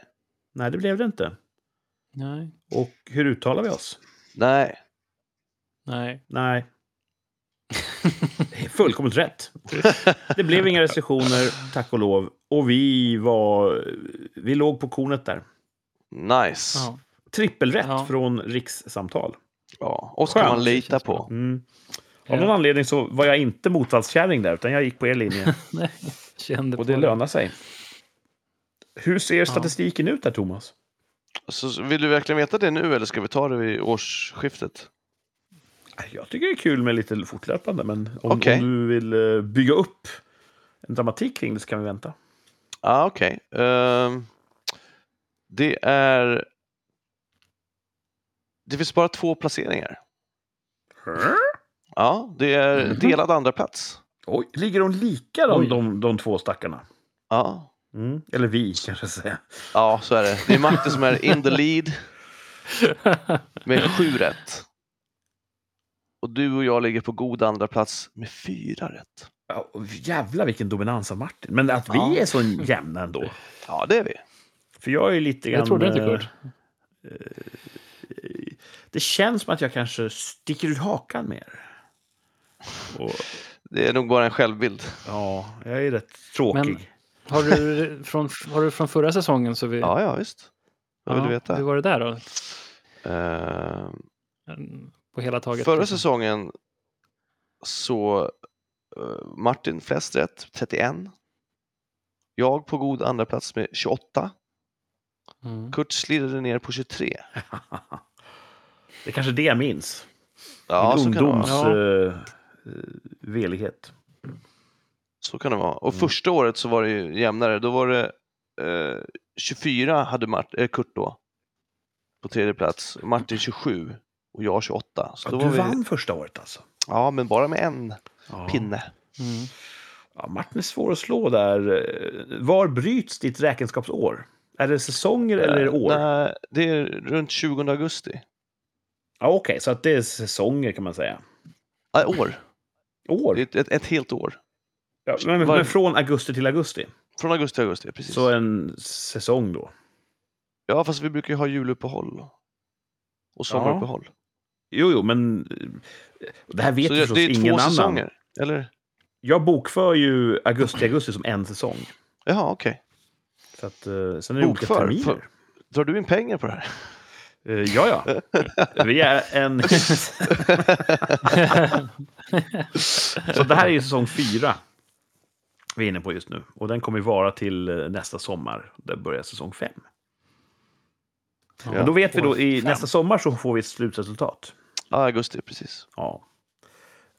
Nej, det blev det inte. Nej. Och hur uttalar vi oss? nej. Nej. Nej. Det är Fullkomligt rätt. Det blev inga restriktioner, tack och lov. Och vi var... Vi låg på kornet där. Nice. Ja. Ja. Trippelrätt Ja. från rikssamtal. Och ska Skönt. man lita på. Mm. Av Ja. någon anledning så var jag inte motvallskärring där, utan jag gick på er linje. Nej. Kände Och på det lönar sig. Hur ser statistiken ut där, Thomas? Så vill du verkligen veta det nu eller ska vi ta det vid årsskiftet? Jag tycker det är kul med lite fortlöpande, men om, Okej. om du vill eh, bygga upp en dramatik kring det så kan vi vänta. Ja, ah, okej. Ehm, det är... Det finns bara två placeringar. Ja, det är Mhm. delad andra plats. Oj, ligger de lika de, de, de två stackarna? Ja. Mm. Eller vi, kanske jag säga. ja, så är det. Det är Martin som är in the lead med sju rätt. Och du och jag ligger på god andra plats med fyra rätt. Ja, jävlar vilken dominans av Martin. Men att vi Ja. är så jämna ändå. Ja, det är vi. För jag är lite grann... Jag trodde inte, eh, Kurt. Det känns som att jag kanske sticker ut hakan mer. Och, Det är nog bara en självbild. ja, jag är rätt tråkig. Men- Har du från, har du från förra säsongen så vi... Ja, ja, visst. Vad vill Ja, du veta? Hur var det där då? Ehm, På hela taget? Förra liksom? säsongen så eh, Martin flest rätt, 31. Jag på god andra plats med 28. Mm. Kurt slirade ner på 23. Det är kanske det jag minns. Ja, Min så kan, det ungdoms vara. eh, eh, velighet. så kan det vara. Och Mm. första året så var det ju jämnare. Då var det eh, 24 hade Mart, eh, Kurt då. på tredje plats, Martin 27 och jag 28. Så Ja, då du var vi, vann första året alltså. Ja, men bara med en Ja. pinne. Mm. Ja, Martin är svår att slå där. Var bryts ditt räkenskapsår? Är det säsonger eller är det år? Nej, det är runt 20 augusti. Ja, Okej, så att det är säsonger kan man säga. Nej, år. År? Ett, ett, ett helt år. Ja, men, var- men från augusti till augusti? Från augusti till augusti, precis. Så en säsong då? Ja, fast vi brukar ju ha juluppehåll. Och sommaruppehåll. Jo, jo, men eh, det här vet Så ju det, förstås det är två ingen annan. säsonger, eller? Jag bokför ju augusti-augusti som en säsong. Jaha, okej. Så att, eh, sen är det olika Bokför? terminer. För- Drar du in pengar på det här? Eh, ja, ja. Vi är en... Så det här är ju säsong fyra vi är inne på just nu. Och den kommer ju vara till eh, nästa sommar. Där börjar säsong fem. Ja. Men då vet vi då, i fem. nästa sommar så får vi ett slutresultat. Ja, augusti, precis. Ja.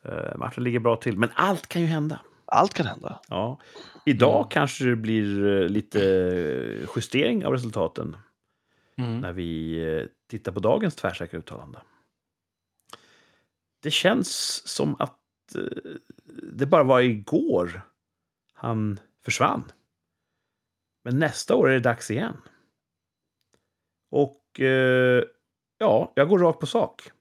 Eh, Martin ligger bra till, men allt kan ju hända. Allt kan hända. Ja. Idag Mm. kanske det blir lite justering av resultaten Mm. när vi eh, tittar på dagens tvärsäkra uttalande. Det känns som att eh, det bara var igår han försvann. Men nästa år är det dags igen. Och eh, ja, jag går rakt på sak.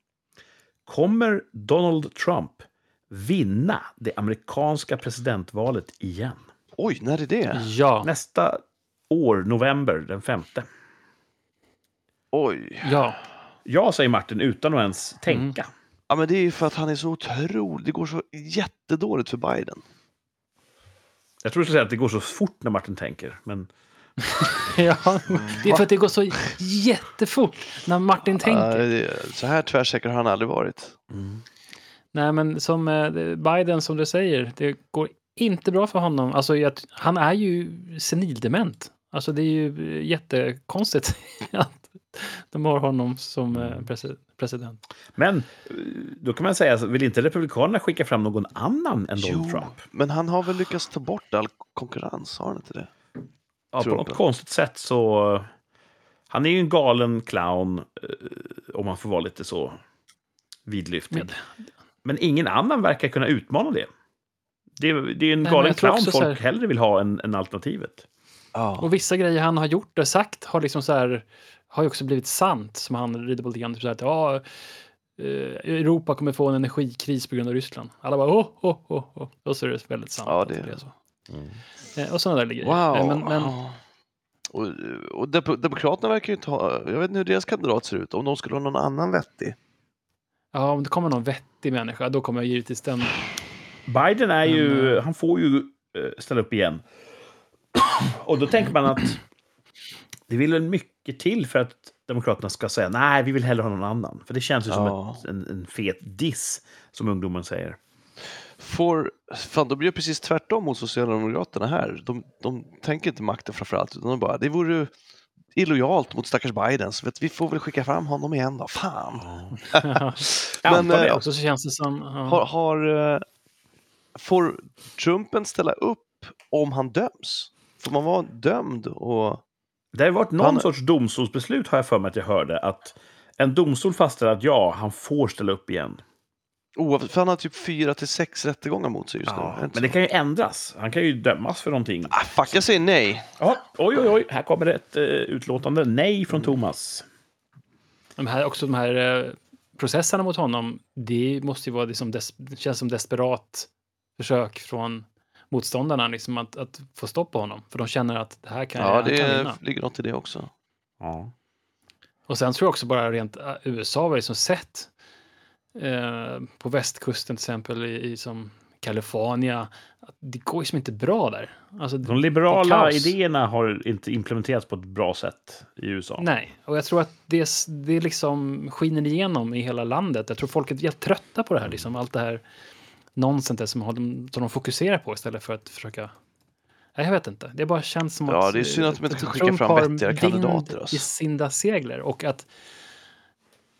Kommer Donald Trump vinna det amerikanska presidentvalet igen? Oj, när är det? Ja, Nästa år, november den femte. Oj. ja. Ja, säger Martin utan att ens tänka. Ja, men det är ju för att han är så otrolig. Det går så jättedåligt för Biden. Jag tror du skulle säga att det går så fort när Martin tänker. Men ja. Det är för att det går så jättefort när Martin Ja, tänker. så här tvärsäker har han aldrig varit. Nej, men som eh, Biden, som du säger, det går inte bra för honom. Alltså, han är ju senildement. Alltså, det är ju eh, jättekonstigt att de har honom som eh, presi- president. Men eh, då kan man säga, så vill inte Republikanerna skicka fram någon annan än Donald Trump? men han har väl lyckats ta bort all konkurrens, har han inte det? Ja, på något konstigt sätt så... Han är ju en galen clown, eh, om man får vara lite så vidlyftig. Men- Men ingen annan verkar kunna utmana det. Det är, det är en men galen clown folk här- hellre vill ha än, än alternativet. Ja. Och vissa grejer han har gjort och sagt har liksom så här, har ju också blivit sant, som han rider på lite grann. Typ så här att, ja, eh, Europa kommer få en energikris på grund av Ryssland. Alla bara åh, åh, åh, åh. Och så är det väldigt sant. Ja, att det- är så. Eh, Och sådana där grejer. Wow. Eh, Men, men, Ja. Och, och Demokraterna verkar ju inte ha, jag vet inte hur deras kandidat ser ut, om de skulle ha någon annan vettig. ja, om det kommer någon vettig människa, då kommer jag givetvis den. Biden är ju, Men, eh, han får ju ställa upp igen. Och då tänker man att det vill väl mycket till för att Demokraterna ska säga nej, vi vill hellre ha någon annan. För det känns ju som Ja. ett, en, en fet diss, som ungdomen säger. Får, fan, de gör precis tvärtom mot Socialdemokraterna här. De, de tänker inte makten framförallt, utan de bara, det vore illojalt mot stackars Biden, så vet, vi får väl skicka fram honom igen då. Fan! Jag Men, antar det. eh, Och så känns det som... Ja. Har, har, eh, får Trumpen ställa upp om han döms? Får man vara dömd? Och, Det har varit någon Han- sorts domstolsbeslut, har jag för mig att jag hörde, att en domstol fastställer att ja, han får ställa upp igen. oavsett, för han har typ fyra till sex rättegångar mot sig just nu. Men det kan ju ändras. Han kan ju dömas för någonting. Ah, fuck, jag säger nej. Ja, oj, oj, oj, här kommer det ett uh, utlåtande. Nej från Thomas. De här, också de här eh, processerna mot honom, det måste ju vara liksom des, det känns som desperat försök från motståndarna liksom att, att få stopp på honom. För de känner att det här kan, Ja, han kan det vinna. ligger något i det också. Ja. Och sen tror jag också bara rent eh, USA har ju som sett eh, på västkusten till exempel i, i som California, att det går ju som inte bra där. Alltså, De liberala idéerna har inte implementerats på ett bra sätt i USA. Nej, och jag tror att det, det liksom skiner igenom i hela landet. Jag tror folk är helt trötta på det här, liksom, allt det här nonsenset som, de, som de fokuserar på istället för att försöka... Nej, jag vet inte. Det bara känns som Ja, att... det är synd att de inte kan skicka Trump fram vettigare kandidater, alltså. i sina segler och att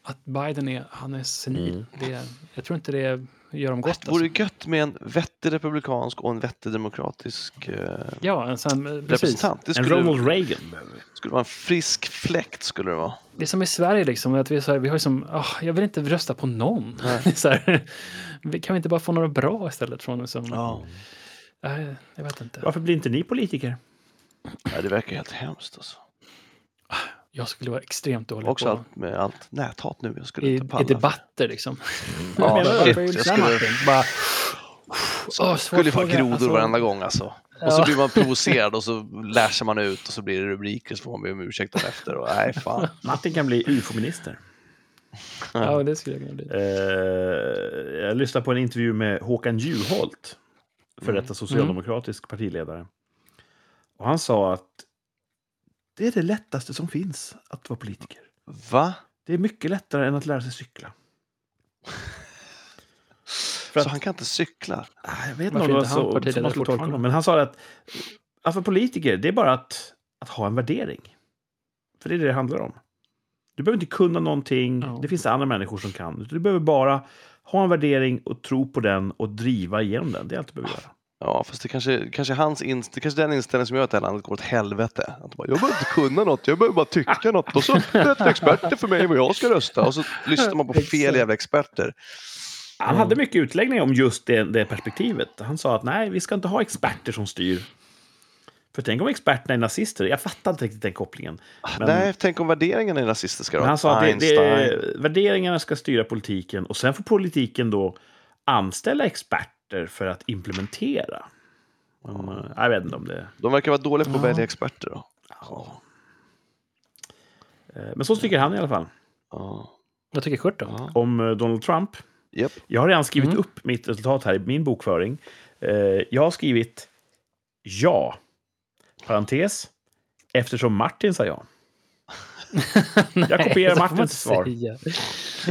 att Biden är, han är senil. Mm. Det, jag tror inte det gör dem gott. Det vore Alltså. gött med en vettig republikansk och en vettig demokratisk eh, Ja, en sån, precis. representant. Det En skulle, Ronald Reagan skulle vara en frisk fläkt. Skulle det vara. Det är som i Sverige, liksom, att vi, är så här, vi har ju som, ah, jag vill inte rösta på någon. Så här, vi- kan vi inte bara få några bra istället från som, Ja. Nej, jag vet inte. Varför blir inte ni politiker? Nej, det verkar helt hemskt. Alltså. Jag skulle vara extremt dålig Också på allt med allt näthat nu. Jag skulle i, inte palla. i debatter liksom. Ja, Men shit, jag det skulle? Bara, svår skulle vara fråga. grodor Alltså, varenda gång alltså. Och så Ja. blir man provocerad och så läser man ut och så blir det rubriker så får man be om ursäkt efter. Och, nej, fan. Martin kan bli ufo-minister. Ja, det skulle jag kunna bli. Eh, jag lyssnade på en intervju med Håkan Juholt, för detta socialdemokratisk partiledare. Och han sa att det är det lättaste som finns att vara politiker. Va? Det är mycket lättare än att lära sig cykla. För Så att- han kan inte cykla? Ah, Jag vet inte Varför om det inte han så som man skulle tolka honom. Men han sa att att vara politiker, det är bara att, att ha en värdering. För det är det det handlar om. Du behöver inte kunna någonting. Ja. Det finns andra människor som kan. Du behöver bara ha en värdering och tro på den och driva igenom den. Det är allt du behöver göra. Ja, fast det kanske, kanske hans inst- det kanske är den inställningen som gör att det här landet går åt helvete. Att bara, jag behöver inte kunna något, jag behöver bara tycka något och så berättar experter för mig vad jag ska rösta och så lyssnar man på fel jävla experter. Han hade mycket utläggningar om just det, det perspektivet. Han sa att nej, vi ska inte ha experter som styr. För tänk om experterna är nazister. Jag fattar inte riktigt den kopplingen. Men- Nej, tänk om värderingarna är rasistiska då? Men han sa att det, det, värderingarna ska styra politiken och sen får politiken då anställa experter för att implementera. Men, eh, jag vet inte om det... De verkar vara dåliga på att Ja. välja experter då. Ja. Eh, Men så tycker han i alla fall. Ja. Vad tycker Kurt då? Ja. Om eh, Donald Trump. Japp. Jag har redan skrivit Mm. upp mitt resultat här i min bokföring. Jag har skrivit ja. Parentes. Eftersom Martin sa ja. Jag kopierar Martins svar. Det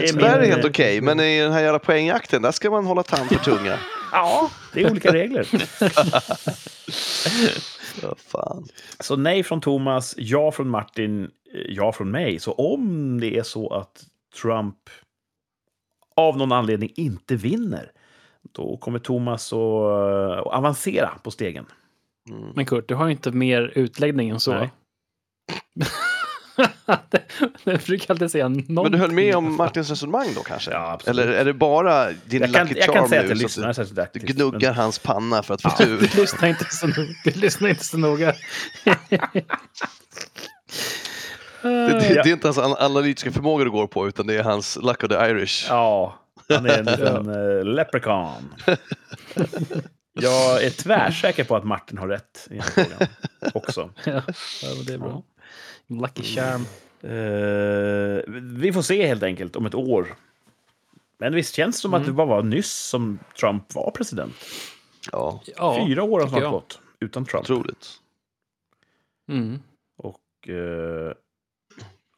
är Så där är min, helt okej, men i den här jävla poängjakten, där ska man hålla tand för tunga. Ja, det är olika regler. Ja, fan. Så nej från Thomas, ja från Martin, ja från mig. Så om det är så att Trump av någon anledning inte vinner, då kommer Thomas att eh, att avancera på stegen. Mm. Men Kurt, du har ju inte mer utläggning än så. Nej. det brukar alltid säga någonting. Men du höll med om Martins resonemang då kanske? Ja, absolut. Eller är det bara din Jag kan, lucky jag kan charm säga att nu? jag så lyssnar att särskilt aktivt. du gnuggar men- hans panna för att få tur. Du lyssnar inte så. Du lyssnar inte så noga. Det, det, det är inte hans an- analytiska förmåga du går på, utan det är hans luck of the Irish. Ja, han är en liten uh, leprechaun. Jag är tvärsäker på att Martin har rätt i den frågan också. ja, ja, det är bra. Lucky charm. Eh, vi får se helt enkelt om ett år. Men visst känns det som att det bara var nyss som Trump var president. Ja, Fyra år har snart jag. gått utan Trump. otroligt. Mm. Och... eh,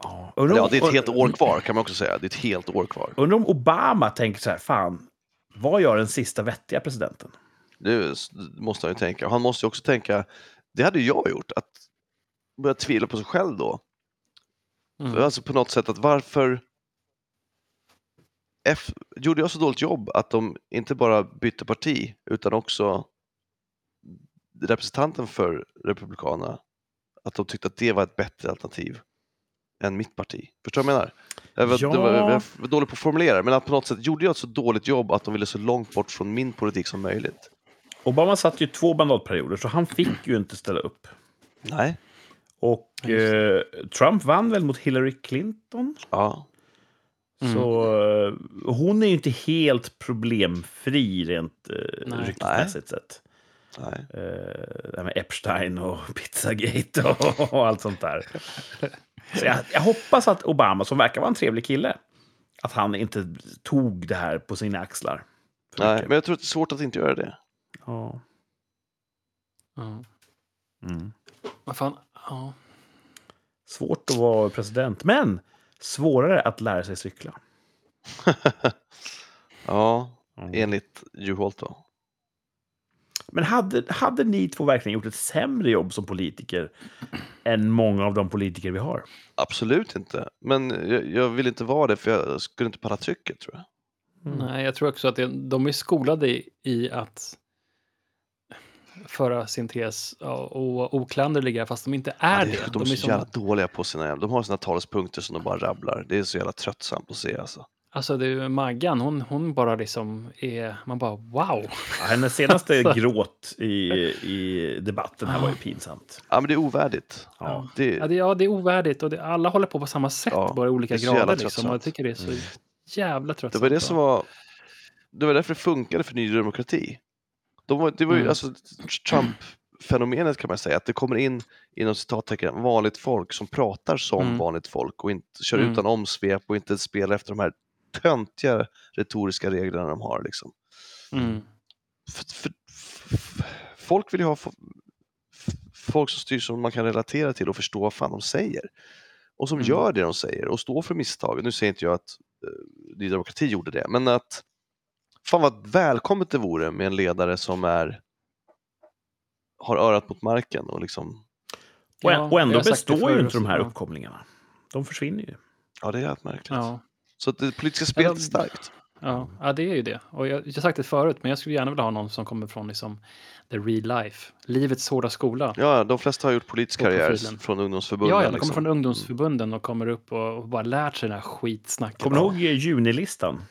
ja, undrar Ja, om- det är ett helt år kvar kan man också säga. Det är ett helt år kvar. Undrar om Obama tänker så här, fan, vad gör den sista vettiga presidenten? Det måste han ju tänka. Han måste ju också tänka, det hade jag gjort, att börja tvivla på sig själv då. Mm. Alltså på något sätt att varför F, gjorde jag så dåligt jobb att de inte bara bytte parti utan också representanten för Republikanerna, att de tyckte att det var ett bättre alternativ än mitt parti. Förstår du vad jag menar? Jag var, Ja. det var, jag var dålig på att formulera men att på något sätt gjorde jag ett så dåligt jobb att de ville så långt bort från min politik som möjligt. Obama satt ju två mandatperioder, så han fick ju inte ställa upp. Nej. Och eh, Trump vann väl mot Hillary Clinton? Ja. Mm. Så eh, hon är ju inte helt problemfri rent eh, ryktesmässigt sett. Nej. Eh, det här med Epstein och Pizzagate och, och allt sånt där. Så jag, jag hoppas att Obama, som verkar vara en trevlig kille, att han inte tog det här på sina axlar. Nej, mycket. men jag tror att det är svårt att inte göra det. Ja. Ja. Mm. Vad fan. Ja. Svårt att vara president, men svårare att lära sig cykla. ja, Mm. enligt Juholt då. Men hade, hade ni två verkligen gjort ett sämre jobb som politiker än många av de politiker vi har? Absolut inte. Men jag, jag vill inte vara det för jag skulle inte palla trycket tror jag. Nej, jag tror också att det, de är skolade i, i att föra sin tes och, oklanderliga fast de inte är Ja, det. De är så som- jävla dåliga på sina De har sina talspunkter som de bara rabblar. Det är så jävla tröttsamt att se alltså. Alltså det är Maggan, hon, hon bara liksom är, man bara wow. Ja, hennes senaste gråt i, i debatten här var ju pinsamt. Ja men det är ovärdigt. Ja. Det, Ja, det, ja, det är ovärdigt och det, alla håller på på samma sätt, Ja, bara i olika det är så jävla grader. Liksom. Jag tycker det är så jävla tröttsamt. det var det som var Det var därför det funkade för Ny Demokrati. De var, det var ju Mm. alltså Trump-fenomenet kan man säga, att det kommer in inom citattecken vanligt folk som pratar som Mm. vanligt folk och inte kör Mm. utan omsvep och inte spelar efter de här töntiga retoriska reglerna de har. Liksom. Mm. För, för, f- folk vill ju ha folk som styr som man kan relatera till och förstå vad fan de säger. Och som Mm. gör det de säger och står för misstagen. Nu säger inte jag att uh, Ny Demokrati gjorde det, men att fan vad välkommet det vore med en ledare som är har örat mot marken och liksom, Och, Ja, och ändå jag har sagt det består ju inte de här uppkomlingarna. De försvinner ju. ja det är helt märkligt. Ja. Så att det politiska spelet är starkt. Ja, ja, det är ju det. Och jag, jag har sagt det förut, men jag skulle gärna vilja ha någon som kommer från liksom, the real life. Livets hårda skola. Ja, de flesta har gjort politisk karriär från ungdomsförbunden. Ja, ja, de kommer liksom. från ungdomsförbunden och kommer upp och, och bara lärt sig det här skitsnacket. Kommer du ihåg junilistan?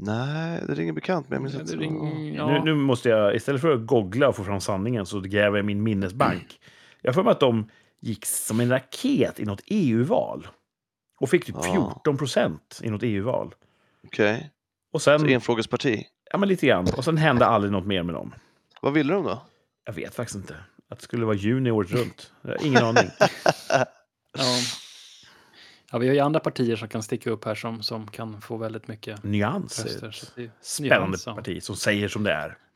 Nej, det ringer bekant, men jag minns inte. ring- ja. Nu, nu måste jag, istället för att googla och få fram sanningen, så gräver jag i min minnesbank. Jag för mig att de gick som en raket i något EU-val. Och fick typ Ja. 14 procent i något EU-val. Okej, Och så enfrågesparti. ja men lite grann. Och sen hände aldrig något mer med dem. Vad ville de då? Jag vet faktiskt inte. Att det skulle vara juni året runt. Jag har ingen aning. Ja. Ja, vi har ju andra partier som kan sticka upp här som, som kan få väldigt mycket Nyans. är röster. ett Så det är Spännande nyans, ja. parti som säger som det är.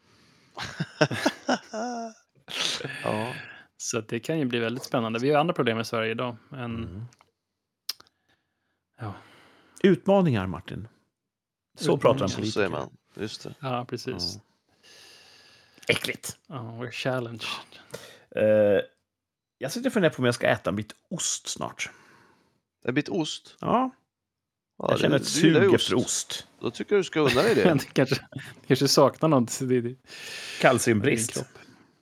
Ja, Så det kan ju bli väldigt spännande. Vi har andra problem i Sverige idag. Men, Mm. ja, Utmaningar, Martin. Så pratar en Utmaningar. så politiker. säger man. Just det. ja, precis. Mm. Äckligt. Ja, we're challenged. Eh, jag sitter och funderar på om jag ska äta en bit ost snart. En bit ost. Ja, Ja, jag känner ett sug efter ost. Då tycker jag du ska unna dig det. Men det kanske, kanske saknar något Kalciumbrist.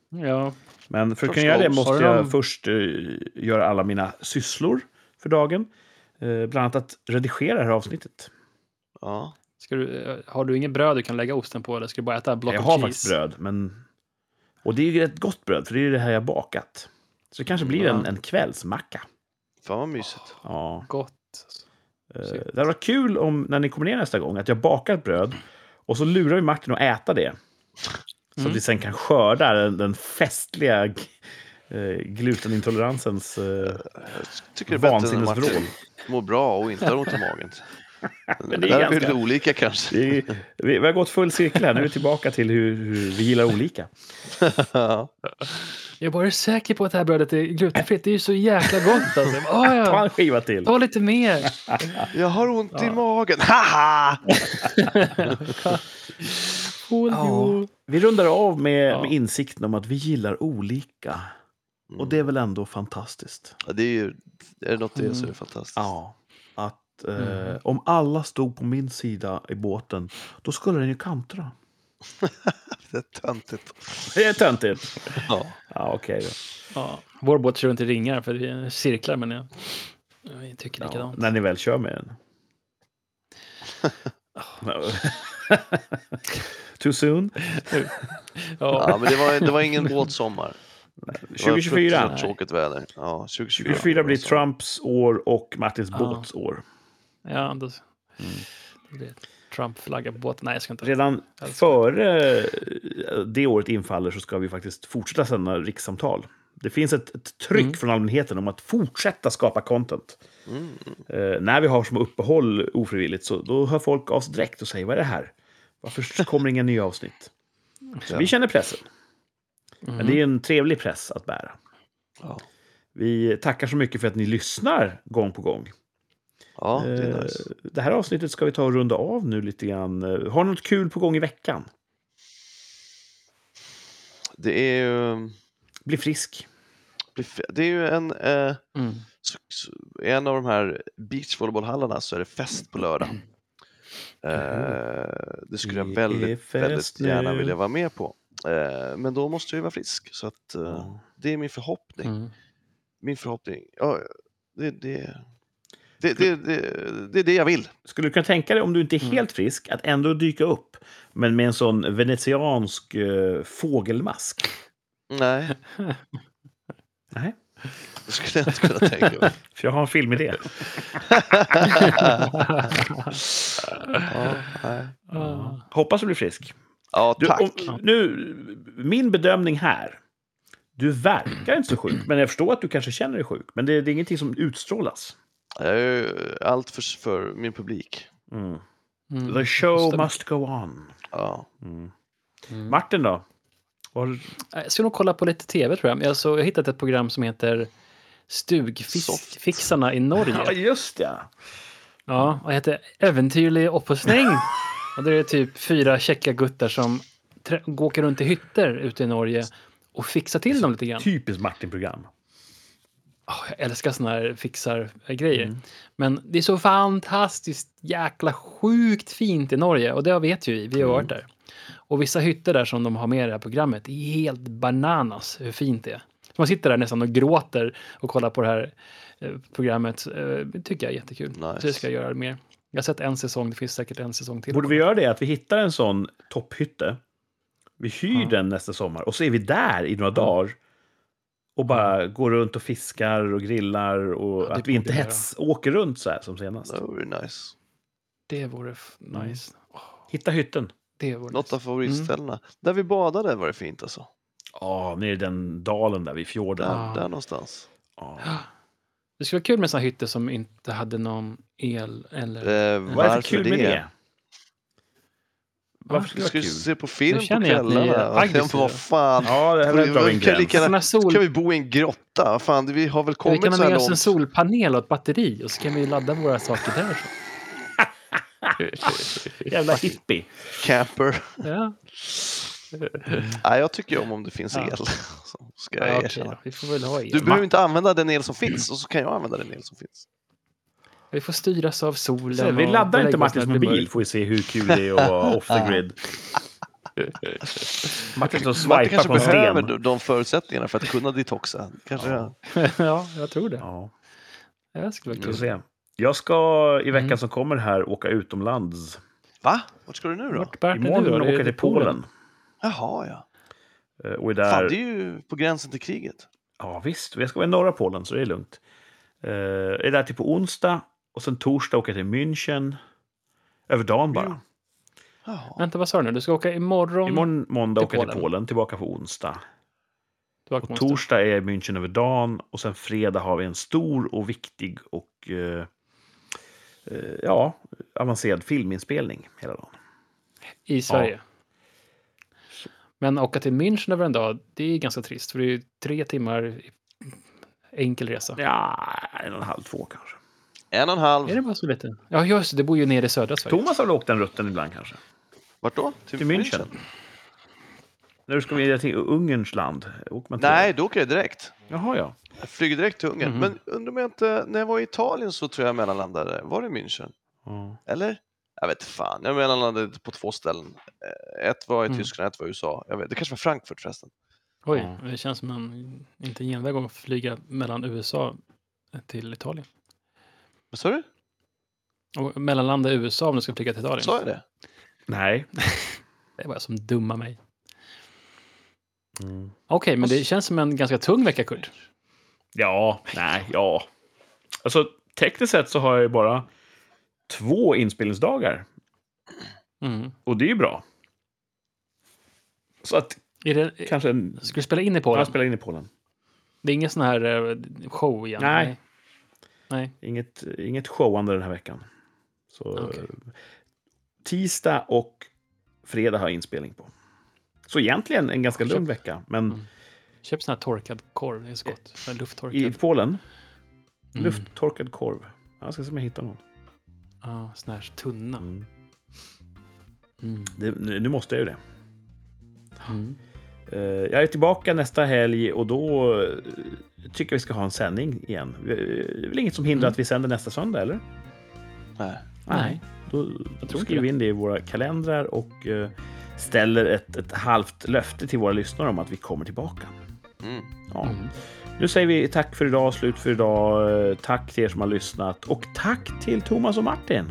Ja, Men för att kunna göra det ost. måste jag först eh, göra alla mina sysslor för dagen. Eh, bland annat att redigera det här avsnittet. Ja. ska du, eh, har du inget bröd du kan lägga osten på eller ska du bara äta block jag har cheese? faktiskt bröd, men... Och det är ju ett gott bröd, för det är det här jag bakat. Så det kanske blir en, Ja. en kvällsmacka. Fan vad mysigt. Ja. Gott. Eh. Det varit kul om, när ni kommer ner nästa gång, att jag bakar ett bröd och så lurar vi Martin att äta det. Så Mm. att vi sen kan skörda den, den festliga eh, gluteniintoleransens... Eh, Jag tycker det är bättre när Vansinnesvrål. Martin mår bra och inte har ont i magen. Men det är är ganska- lite olika kanske. vi, vi, vi har gått full cirkel här, nu är vi tillbaka till hur, hur vi gillar olika. Ja. Jag bara är säker på att det här brödet är glutenfritt. Det är ju så jäkla gott alltså. Ta ja. en skiva till! Ta lite mer. Jag har ont i magen. Haha! Folio. Vi rundar av med, Ja. med insikten om att vi gillar olika. Och det är väl ändå fantastiskt. Ja, det är ju, är det något det är så är det fantastiskt. Ja. Eh, Mm. om alla stod på min sida i båten, då skulle den ju kantra. Det är töntigt. Det är töntigt. Ja. Ja, okej då. Ja. Vår båt kör inte ringar för det är cirklar men jag, jag tycker Ja, likadant. när ni väl kör med den. Too soon? Ja. Ja, men det var, det var ingen var 2024. fruktansvärt tråkigt väder. Ja, 2024. 2024 blir. Trumps år och Martins Ja. båts år. Ja, blir det Trump-flagga på båten. Nej, jag ska inte. Redan Jag före det året infaller så ska vi faktiskt fortsätta sända rikssamtal. Det finns ett, ett tryck Mm. från allmänheten om att fortsätta skapa content. Mm. Eh, när vi har som uppehåll ofrivilligt så då hör folk av sig direkt och säger vad är det här? Varför kommer inga nya avsnitt? Så vi känner pressen. Mm. Men det är en trevlig press att bära. Ja. Vi tackar så mycket för att ni lyssnar gång på gång. Ja, det är Eh, nice. Det här avsnittet ska vi ta och runda av nu lite grann. Eh, Har ni något kul på gång i veckan? Det är ju, Bli frisk. det är ju en, eh, Mm. en av de här beachvolleybollhallarna så är det fest på lördag. Eh, det skulle jag väldigt, väldigt gärna nu. vilja vara med på. Eh, men då måste jag ju vara frisk. Så att, eh, Ja. det är min förhoppning. Mm. Min förhoppning. Ja, det, det, det, det, det, det är det jag vill. Skulle du kunna tänka dig, om du inte är Mm. helt frisk, att ändå dyka upp, men med en sån venetiansk eh, fågelmask? Nej, Nej, det skulle jag inte kunna tänka mig. för jag har en filmidé. Ja. Hoppas du blir frisk. ja Du, tack. om, nu, min bedömning här. Du verkar inte så sjuk, men jag förstår att du kanske känner dig sjuk. Men det, det är ingenting som utstrålas. Jag är allt för, för min publik. Mm. Mm. The show must go on. Ja. Mm. Mm. Martin då? Var, Jag ska nog kolla på lite tv tror jag. Jag, så, jag har hittat ett program som heter Stugfixarna i Norge. ja, just det. Ja, och det heter Äventyrlig oppussning. och det är typ fyra käcka guttar som åker runt i hytter ute i Norge och fixar till dem lite grann. Typiskt Martin-program. Åh, jag älskar såna här fixar-grejer. Mm. Men det är så fantastiskt jäkla sjukt fint i Norge och det vet ju vi, vi har Mm. varit där. Och vissa hytter där som de har med i det här programmet, är helt bananas hur fint det är. Man sitter där nästan och gråter och kollar på det här eh, programmet. Eh, Det tycker jag är jättekul. Nice. Så det ska jag göra mer. Jag har sett en säsong, det finns säkert en säsong till. Borde vi göra det? Att vi hittar en sån topphytte. Vi hyr Ja. den nästa sommar och så är vi där i några dagar. Och bara går runt och fiskar och grillar och Ja, det att vi inte hets åker runt så här som senast. Det vore nice. Det vore Mm. nice. Åh, Hitta hytten. det vore Något av nice. favoritställena. Där vi badade var det fint alltså. Ja, nere i den dalen där vid fjorden. Där, Ja. där någonstans. Ja. Det skulle vara kul med såna hytter som inte hade någon el eller... Eh, Vad är det för kul med det? Varför skulle Vi ska kul? se på film på ni kvällarna. aggressiva. Vad fan. Ja, det här Vi- vi vi kan lika gärna- sol... Kan vi bo i en grotta? Vad Fan, vi har väl vi kommit kan så ha här med oss en långt. solpanel och ett batteri och så kan vi ladda våra saker där. Jävla hippie. Camper. ja, Nej, jag tycker om om det finns Ja. el. Så ska jag ja erkänna. då. Vi får väl ha el. Du behöver inte använda den el som finns och så kan jag använda den el som finns. Vi får styras av solen. Så, vi laddar inte Martins mobil, får vi se hur kul det är att vara off the grid. Martin som swipar kanske behöver sten. de förutsättningarna för att kunna detoxa. Kanske Ja. ja, jag tror det. Ja, Det skulle vara kul. se. Jag ska i veckan Mm. som kommer här åka utomlands. Va? Vart ska du nu då? Imorgon då? åker jag till Polen. Jaha, ja. Eh, Och är Fan, där... det är ju på gränsen till kriget. Ja, visst. Jag ska vara i norra Polen, så det är lugnt. Eh, Jag är där till på onsdag och sen torsdag åker jag till München. Över dagen bara. Mm. Jaha. Vänta, vad sa du nu? Du ska åka imorgon? Imorgon måndag till åker jag till Polen. Tillbaka på onsdag. Tillbaka Och på torsdag är München över dagen och sen fredag har vi en stor och viktig och eh, eh, ja, avancerad filminspelning hela dagen. I Sverige. Men åka till München över en dag, det är ganska trist. För det är ju tre timmar enkel resa. Ja, en och en halv, två kanske. En och en halv. Är det bara så lite? Ja, just det. Det bor ju nere i södra Sverige. Thomas har väl åkt den rutten ibland kanske? Vart då? Till München. När du ska vidare till Ungerns land? Till Nej, då åker jag direkt. Jaha, ja. Jag flyger direkt till Ungern. Mhm. Men undrar om jag inte, när jag var i Italien så tror jag mellanlandade. Var det München? ja. Eller? Jag vet fan, jag mellanlandade på två ställen. Eh, Ett var i Mm. Tyskland, ett var i USA. Jag vet, det kanske var Frankfurt förresten. Oj, det känns som en, inte en genväg att flyga mellan USA till Italien. Vad sa du? Och mellanlanda i USA om du ska flyga till Italien. Sa jag det? Nej. Det var jag som dummar mig. Mm. Okej, men det känns som en ganska tung vecka, Kurt. Ja, nej, ja. Alltså, tekniskt sett så har jag ju bara två inspelningsdagar. Mm. Och det är ju bra. Så att Är det, kanske en... ska du spela in i Polen? Jag spelar in i Polen. Det är ingen sån här eh, show igen? Nej. Nej. Inget, inget showande den här veckan. Så Okej. tisdag och fredag har jag inspelning på. Så egentligen en ganska lugn vecka. Men Mm. Köp sån här torkad korv, det är så gott. Lufttorkad. i Polen, Mm. lufttorkad korv. Jag ska se om jag hittar någon. Ja, sån här tunna. Mm. Mm. Det, nu måste jag ju det. Mm. Eh, Jag är tillbaka nästa helg och då tycker jag vi ska ha en sändning igen. Det är väl inget som hindrar Mm. att vi sänder nästa söndag, eller? Nej. Nej. Då tror inte skriver vi in det i våra kalendrar och eh, ställer ett, ett halvt löfte till våra lyssnare om att vi kommer tillbaka. Mm. Ja. Mm. Nu säger vi tack för idag, slut för idag. Tack till er som har lyssnat och tack till Thomas och Martin.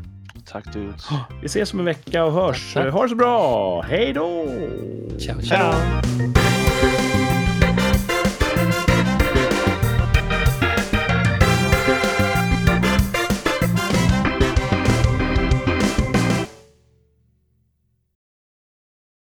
Tack dudes. Vi ses om en vecka och hörs. Tack, tack. Ha det så bra! Hej då! Ciao, ciao. då.